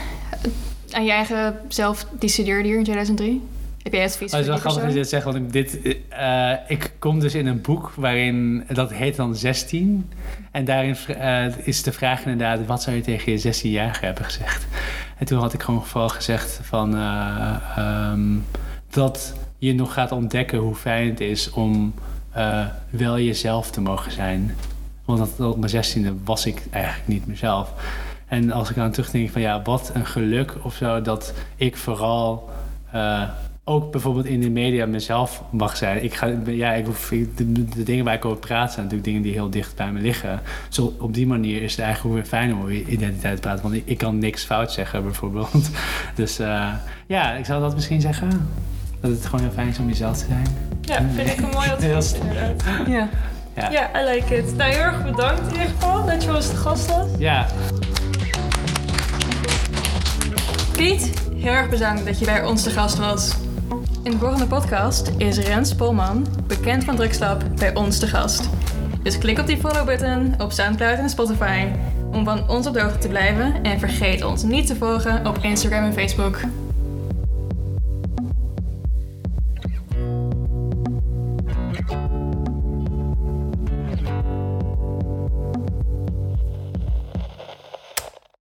[SPEAKER 3] Aan je eigen zelf, die studeerde hier in 2003? Heb jij advies
[SPEAKER 1] Oh, het is wel grappig dat je dit zegt, want ik, dit, eh, ik kom dus in een boek waarin, dat heet dan 16. En daarin eh, is de vraag inderdaad, wat zou je tegen je 16-jarige hebben gezegd? En toen had ik gewoon vooral gezegd van, eh, ehm, dat je nog gaat ontdekken hoe fijn het is om wel jezelf te mogen zijn. Want dat, op mijn 16e was ik eigenlijk niet mezelf. En als ik aan terugdenk van ja, wat een geluk of zo dat ik vooral eh, ook bijvoorbeeld in de media mezelf mag zijn. Ik ga, ja, ik hoef, ik- de, de dingen waar ik over praat zijn natuurlijk dingen die heel dicht bij me liggen. Zo op die manier is het eigenlijk ook weer fijn om over je identiteit te praten. Want ik, ik kan niks fout zeggen bijvoorbeeld. Dus eh, ja, ik zou dat misschien zeggen. Dat het gewoon heel fijn is om jezelf te zijn.
[SPEAKER 2] Ja, vind ik een mooi
[SPEAKER 1] Heel
[SPEAKER 2] advies inderdaad.
[SPEAKER 3] Ja.
[SPEAKER 1] Ja.
[SPEAKER 2] Ja, I like it. Nou, heel erg bedankt in ieder geval dat je ons de gast was.
[SPEAKER 1] Ja,
[SPEAKER 3] Piet, heel erg bedankt dat je bij ons te gast was. In de volgende podcast is Rens Polman, bekend van Drugslab, bij ons te gast. Dus klik op die follow-button op Soundcloud en Spotify om van ons op de hoogte te blijven. En vergeet ons niet te volgen op Instagram en Facebook.